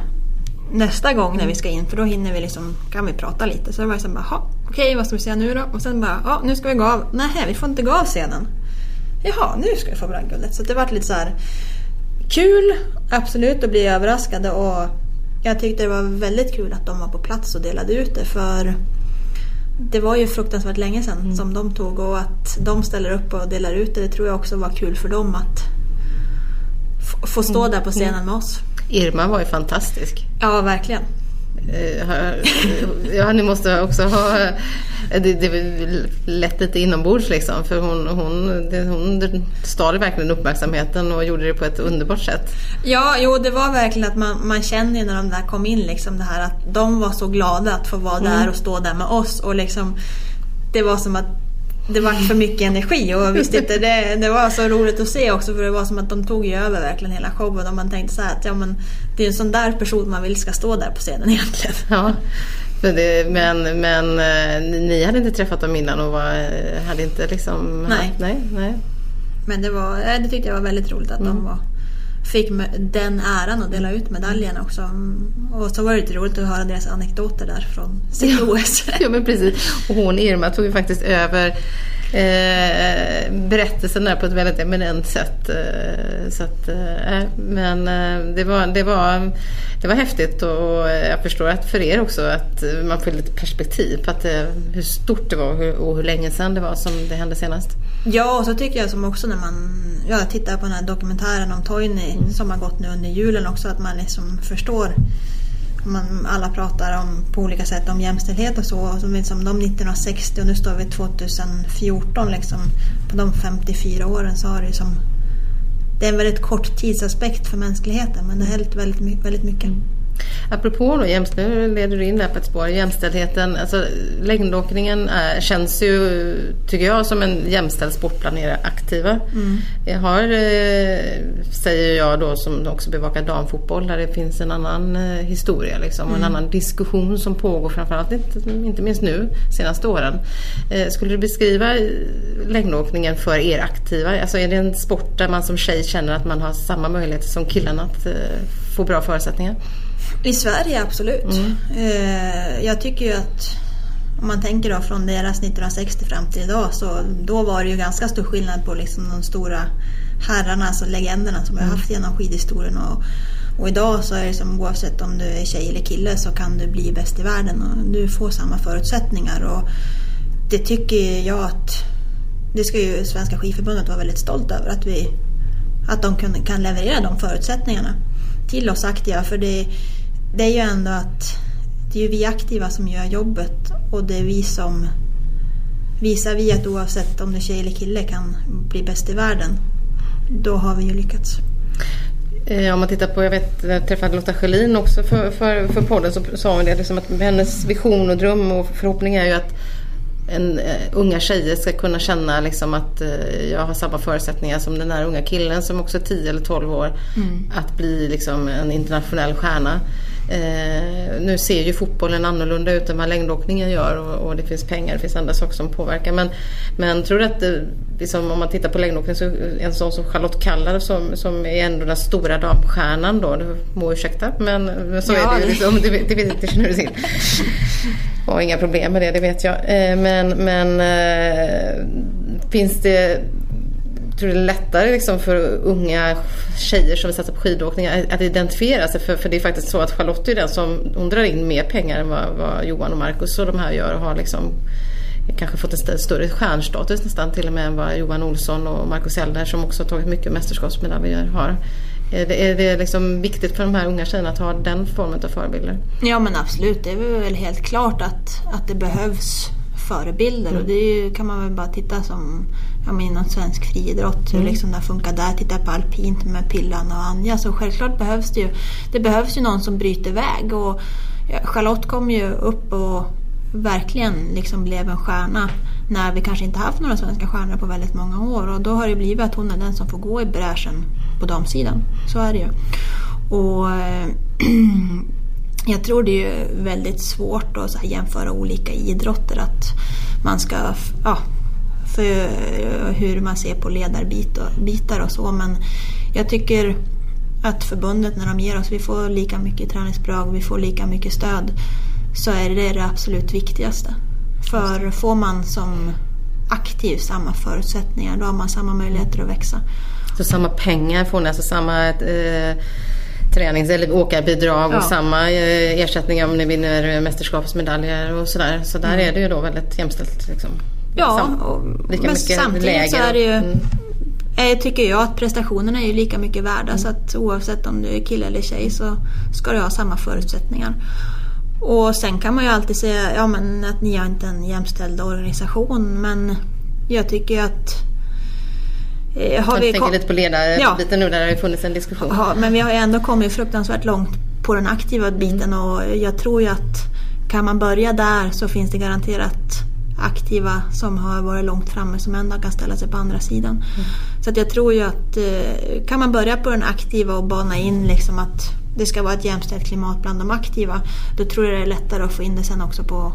nästa gång när vi ska in för då hinner vi liksom, kan vi prata lite. Så det var så bara, "Ha, okej vad ska vi säga nu då? Och sen bara, ja nu ska vi gå av. Nej, vi får inte gå av scenen. Jaha, nu ska vi få brandguldet. Så det var lite så här kul, absolut, att bli överraskade och jag tyckte det var väldigt kul att de var på plats och delade ut det för det var ju fruktansvärt länge sedan som de tog och att de ställer upp och delar ut det, det tror jag också var kul för dem att få stå där på scenen med oss. Irma var ju fantastisk. Ja, verkligen. Eh, har- Ja, ni måste också ha... eh, Det, det lätt lite inombords liksom. För hon, hon, det, hon stal verkligen uppmärksamheten och gjorde det på ett underbart sätt. Ja, jo det var verkligen att man, man känner ju när de där kom in liksom det här att de var så glada att få vara där och stå där med oss och liksom det var som att det var för mycket energi och visst inte, det, det var så roligt att se också för det var som att de tog ju över verkligen hela showen och man tänkte så här att ja men det är en sån där person man vill ska stå där på scenen egentligen. Ja. För det, men, men eh, ni hade inte träffat dem innan och var, eh, hade inte liksom... Nej. nej, nej. Men det, var, eh, det tyckte jag var väldigt roligt att de var, fick den äran att dela ut medaljerna också. Och så var det lite roligt att höra deras anekdoter där från sitt OS. Ja men precis. Och hon Irma tog ju faktiskt över eh, berättelsen där på ett väldigt eminent sätt. Eh, så att, eh, men eh, det, var, det, var, det var häftigt och jag förstår att för er också att man får lite perspektiv på att, eh, hur stort det var och hur, och hur länge sedan det var som det hände senast. Ja, och så tycker jag som också när man ja, tittar på den här dokumentären om Toini som har gått nu under julen också att man liksom förstår man, alla pratar om på olika sätt om jämställdhet och så. Och så som de 1960 och nu står vi 2014 liksom. På de 54 åren så har det som det är en väldigt kort tidsaspekt för mänskligheten men det har hänt väldigt, väldigt mycket. Mm apropå då, jämst, nu leder du in där på ett spår, jämställdheten. Alltså, längdåkningen är, känns ju, tycker jag, som en jämställd sport bland er aktiva. Mm. Jag har, eh, säger jag då som också bevakar damfotboll, där det finns en annan eh, historia liksom, och en mm. annan diskussion som pågår framförallt inte, inte minst nu, senaste åren. Eh, skulle du beskriva längdåkningen för er aktiva? Alltså är det en sport där man som tjej känner att man har samma möjligheter som killarna att få bra förutsättningar? I Sverige absolut. Mm. Eh, jag tycker ju att om man tänker då från deras 1960 fram till idag så då var det ju ganska stor skillnad på liksom de stora herrarna, alltså legenderna som vi har mm. haft genom skidhistorien. Och, och idag så är det som oavsett om du är tjej eller kille så kan du bli bäst i världen och du får samma förutsättningar. Och det tycker jag att det ska ju Svenska skidförbundet vara väldigt stolt över att, vi, att de kan, kan leverera de förutsättningarna till oss aktiva. För det, det är ju ändå att det är ju vi aktiva som gör jobbet och det är vi som visar vi att oavsett om det är tjej eller kille kan bli bäst i världen, då har vi ju lyckats. Eh, om man tittar på, jag vet, jag träffade Lotta Schelin också för, för, för podden så sa hon det liksom att hennes vision och dröm och förhoppning är ju att en, uh, unga tjejer ska kunna känna liksom att uh, jag har samma förutsättningar som den här unga killen som också är 10 eller 12 år. Mm. Att bli liksom en internationell stjärna. Eh, nu ser ju fotbollen annorlunda ut än vad längdåkningen gör och, och, det finns pengar, det finns andra saker som påverkar. Men, men tror du att det, liksom, om man tittar på längdåkning så en sån som Charlotte Kalla som, som är ändå den stora damstjärnan då, du må ursäkta men, men så ja, är det ju. Liksom, det, det, det, det känner du till. har inga problem med det, det vet jag. Eh, men, men eh, finns det tror det är lättare liksom för unga tjejer som vill satsa på skidåkning att identifiera sig. För, för det är faktiskt så att Charlotte är den som hon drar in mer pengar än vad, vad Johan och Marcus och de här gör. Och har liksom kanske fått en större stjärnstatus nästan till och med än vad Johan Olsson och Marcus Elder som också har tagit mycket mästerskapsmedaljer har. Eh, är det, är det liksom viktigt för de här unga tjejerna att ha den formen av förebilder? Ja men absolut, det är väl helt klart att, att det behövs förebilder mm. och det ju, kan man väl bara titta som ja, men inom svensk friidrott, mm. hur liksom det funkar där. Titta på alpint med Pillan och Anja. Så självklart behövs det ju, det behövs ju någon som bryter väg. Och Charlotte kom ju upp och verkligen liksom blev en stjärna när vi kanske inte haft några svenska stjärnor på väldigt många år. Och då har det blivit att hon är den som får gå i bräschen på damsidan. Så är det ju. Och jag tror det är väldigt svårt att jämföra olika idrotter. Att man ska ja, för hur man ser på ledarbitar och så. Men jag tycker att förbundet när de ger oss, vi får lika mycket träningsbidrag, vi får lika mycket stöd, så är det det absolut viktigaste. För får man som aktiv samma förutsättningar, då har man samma möjligheter att växa. Så samma pengar får ni, alltså samma eh, tränings eller åkarbidrag ja. och samma eh, ersättning om ni vinner mästerskapsmedaljer och sådär. Så där mm. är det ju då väldigt jämställt. Liksom. Ja, och, men samtidigt läger. så är det ju mm. Eh, tycker jag att prestationerna är ju lika mycket värda mm. så att oavsett om du är kille eller tjej så ska du ha samma förutsättningar. Och sen kan man ju alltid säga ja, men att ni har inte en jämställd organisation men jag tycker att eh, har jag vi tänker lite på ledarbiten ja. nu där det har funnits en diskussion. Ja, men vi har ju ändå kommit fruktansvärt långt på den aktiva biten och jag tror ju att kan man börja där så finns det garanterat aktiva som har varit långt framme som ändå kan ställa sig på andra sidan. Mm. Så att jag tror ju att eh, kan man börja på den aktiva och bana in liksom att det ska vara ett jämställt klimat bland de aktiva, då tror jag det är lättare att få in det sen också på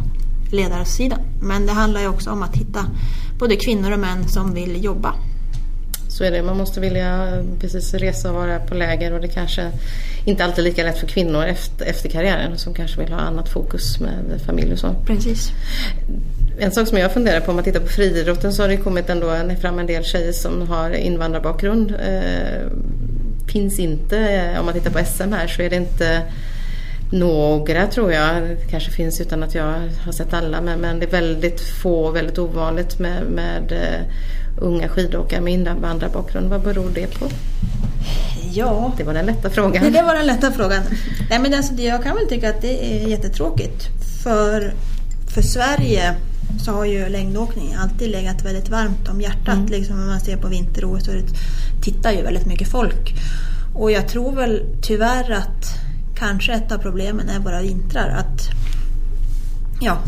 ledarsidan. Men det handlar ju också om att hitta både kvinnor och män som vill jobba. Så är det, man måste vilja precis resa och vara på läger och det kanske inte alltid är lika lätt för kvinnor efter, efter karriären som kanske vill ha annat fokus med familj och så. Precis. En sak som jag funderar på om man tittar på friidrotten så har det kommit ändå fram en del tjejer som har invandrarbakgrund. Eh, finns inte, eh, om man tittar på SM här så är det inte några tror jag, det kanske finns utan att jag har sett alla men, men det är väldigt få, väldigt ovanligt med, med uh, unga skidåkare med invandrarbakgrund. Vad beror det på? Ja, det var den lätta frågan. Det var den lätta frågan. Nej, men alltså, jag kan väl tycka att det är jättetråkigt. För, för Sverige så har ju längdåkning alltid legat väldigt varmt om hjärtat. Mm. Liksom när man ser på vinter-OS så tittar ju väldigt mycket folk. Och jag tror väl tyvärr att kanske ett av problemen är våra vintrar. Att ja,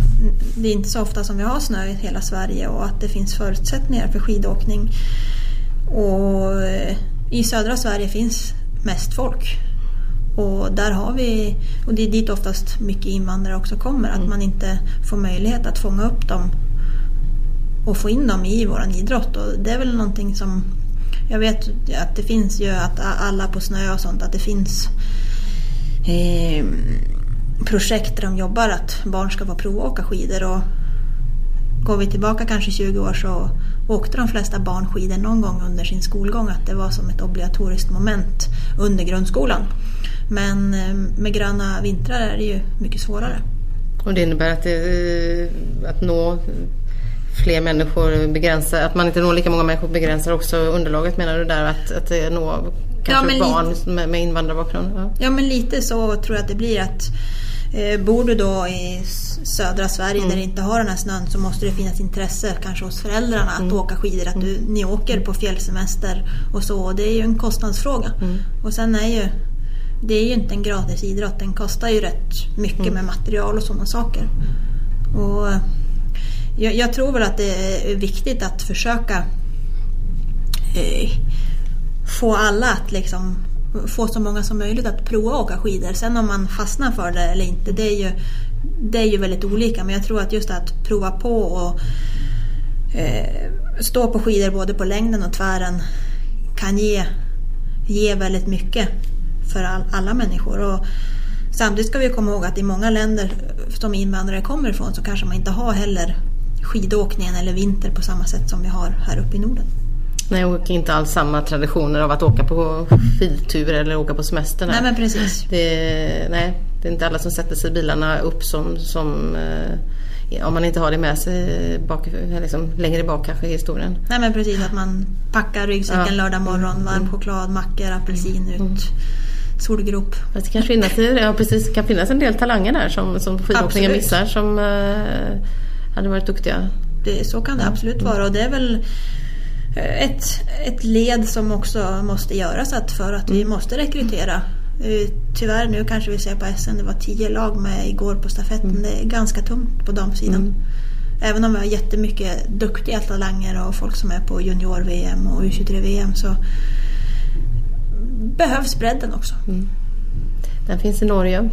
det är inte så ofta som vi har snö i hela Sverige och att det finns förutsättningar för skidåkning. Och eh, i södra Sverige finns mest folk. Och där har vi, och det är dit oftast mycket invandrare också kommer, att man inte får möjlighet att fånga upp dem och få in dem i våran idrott. Och det är väl någonting som, jag vet att det finns ju att alla på snö och sånt, att det finns eh, projekt där de jobbar att barn ska få prova att åka skidor. Och går vi tillbaka kanske 20 år så åkte de flesta barn skidor någon gång under sin skolgång. Att det var som ett obligatoriskt moment under grundskolan. Men ehm, med gröna vintrar är det ju mycket svårare. Och det innebär att, det, eh, att nå fler människor begränsar, att man inte når lika många människor begränsar också underlaget menar du där? Att, att nå kanske ja, barn lite, med, med invandrarbakgrund? Ja. ja men lite så tror jag att det blir att eh, Bor du då i södra Sverige mm. där det inte har den här snön så måste det finnas intresse kanske hos föräldrarna att mm. åka skidor. Att du, mm. ni åker på fjällsemester och så. Och det är ju en kostnadsfråga. Mm. Och sen är ju det är ju inte en gratis idrott. Den kostar ju rätt mycket mm. med material och sådana saker. Och jag, jag, tror väl att det är viktigt att försöka eh, få alla att liksom få så många som möjligt att prova att åka skidor. Sen om man fastnar för det eller inte, det är ju, det är ju väldigt olika. Men jag tror att just att prova på och eh, stå på skidor både på längden och tvären kan ge, ge väldigt mycket för all, alla människor. Och samtidigt ska vi komma ihåg att i många länder som invandrare kommer ifrån så kanske man inte har heller skidåkningen eller vinter på samma sätt som vi har här uppe i Norden. Nej, och inte alls samma traditioner av att åka på skidtur eller åka på semester. Nej, men precis. Det, nej, det är inte alla som sätter sig i bilarna upp som, som eh, om man inte har det med sig bak, liksom, längre bak kanske i historien. Nej men precis, att man packar ryggsäcken ja. lördag morgon, varm mm. choklad, mackor, apelsin mm. ut solgrop. Fast det kanske finnas, ja, precis, kan finnas en del talanger där som, som skidåkningen missar som eh, hade varit duktiga. Det, så kan det absolut vara och det är väl eh, ett, ett led som också måste göras att för att vi mm. måste rekrytera. Eh, tyvärr nu kanske vi ser på SM, det var tio lag med igår på stafetten. Mm. Det är ganska tungt på damsidan. Mm. Även om vi har jättemycket duktiga talanger och folk som är på junior-VM och U23-VM så behövs bredden också. Mm. Den finns i Norge.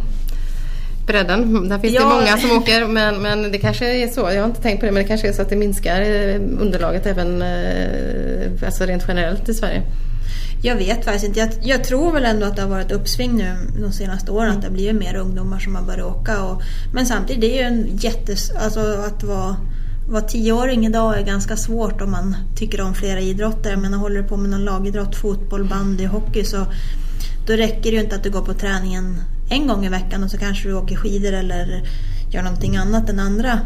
Bredden, där finns ja. det många som åker men, men det kanske är så, jag har inte tänkt på det, men det kanske är så att det minskar eh, underlaget även eh, alltså rent generellt i Sverige. Jag vet faktiskt inte. Jag, jag, tror väl ändå att det har varit uppsving nu de senaste åren. Mm. Att det blivit mer ungdomar som har börjat åka. Och, men samtidigt, det är ju en jättes... Alltså att vara vara tioåring idag är ganska svårt om man tycker om flera idrotter. Menar, håller du på med någon lagidrott, fotboll, bandy, hockey så då räcker det ju inte att du går på träningen en gång i veckan och så kanske du åker skidor eller gör någonting annat den andra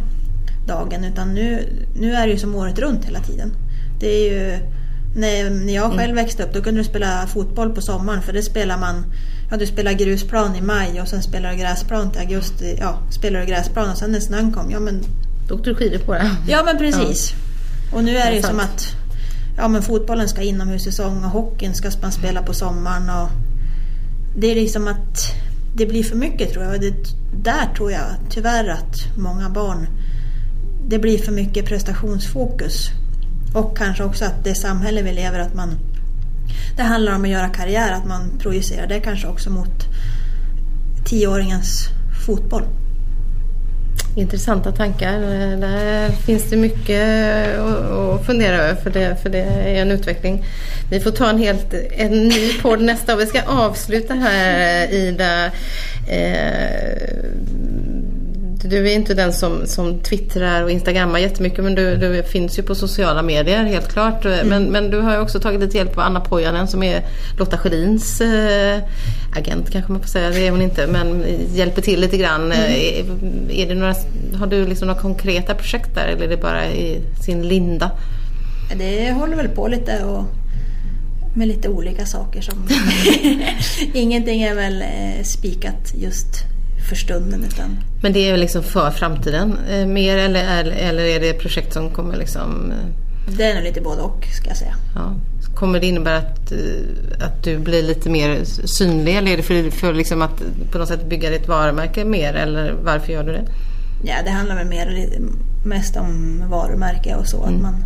dagen. Utan nu, nu är det ju som året runt hela tiden. Det är ju, när, när jag själv mm. växte upp då kunde du spela fotboll på sommaren för det spelar man Ja, du spelar grusplan i maj och sen spelar du gräsplan till augusti. Ja, spelar du gräsplan och sen när snön kom, ja men då åkte du skidor på det. Ja men precis. Ja. Och nu är det ju som att ja, men fotbollen ska inomhussäsong och hockeyn ska man spela på sommaren. Och det är liksom att det blir för mycket tror jag. Det, där tror jag tyvärr att många barn, det blir för mycket prestationsfokus. Och kanske också att det samhälle vi lever att man det handlar om att göra karriär, att man projicerar det kanske också mot tioåringens fotboll. Intressanta tankar. Eh, där finns det mycket att fundera över för det, för det är en utveckling. Vi får ta en helt en ny podd nästa år. vi ska avsluta här Ida. Eh, du är inte den som, som twittrar och instagrammar jättemycket men du, du finns ju på sociala medier helt klart. Mm. Men, men du har ju också tagit lite hjälp av Anna Pojanen som är Lotta Sjödins eh, agent kanske man får säga, det är hon inte men hjälper till lite grann. Mm. Är, är, det några, har du liksom några konkreta projekt där eller är det bara i sin linda? Det håller väl på lite och med lite olika saker som ingenting är väl eh, spikat just för stunden. Utan... Men det är liksom för framtiden eh, mer eller, eller är det projekt som kommer liksom... Eh, Det är nog lite både och ska jag säga. Ja. Kommer det innebära att, eh, att du blir lite mer synlig eller är det för, för liksom att på något sätt bygga ditt varumärke mer eller varför gör du det? Ja, det handlar väl mer, mest om varumärke och så. Mm. Att man,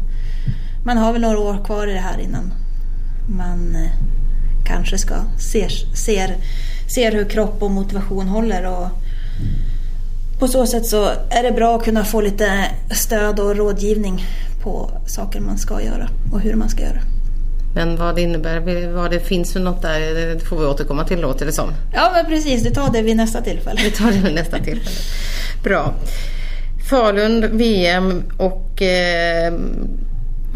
man har väl några år kvar i det här innan man eh, kanske ska ser, ser, ser hur kropp och motivation håller. Och på så sätt så är det bra att kunna få lite stöd och rådgivning på saker man ska göra och hur man ska göra. Men vad det innebär, vad det finns för något där, det får vi återkomma till låter det som. Ja men precis, du tar det vid nästa tillfälle. Vi tar det vid nästa tillfälle. Bra. Falun, VM och eh,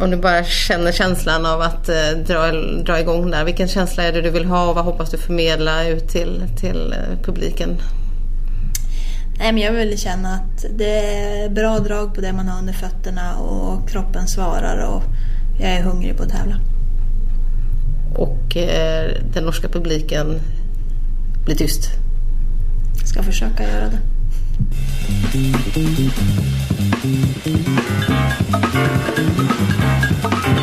om du bara känner känslan av att eh, dra, dra igång där. Vilken känsla är det du vill ha och vad hoppas du förmedla ut till, till eh, publiken? Nej, men jag vill känna att det är bra drag på det man har under fötterna och kroppen svarar och jag är hungrig på att tävla. Och eh, den norska publiken blir tyst. Ska försöka göra det. Thank you.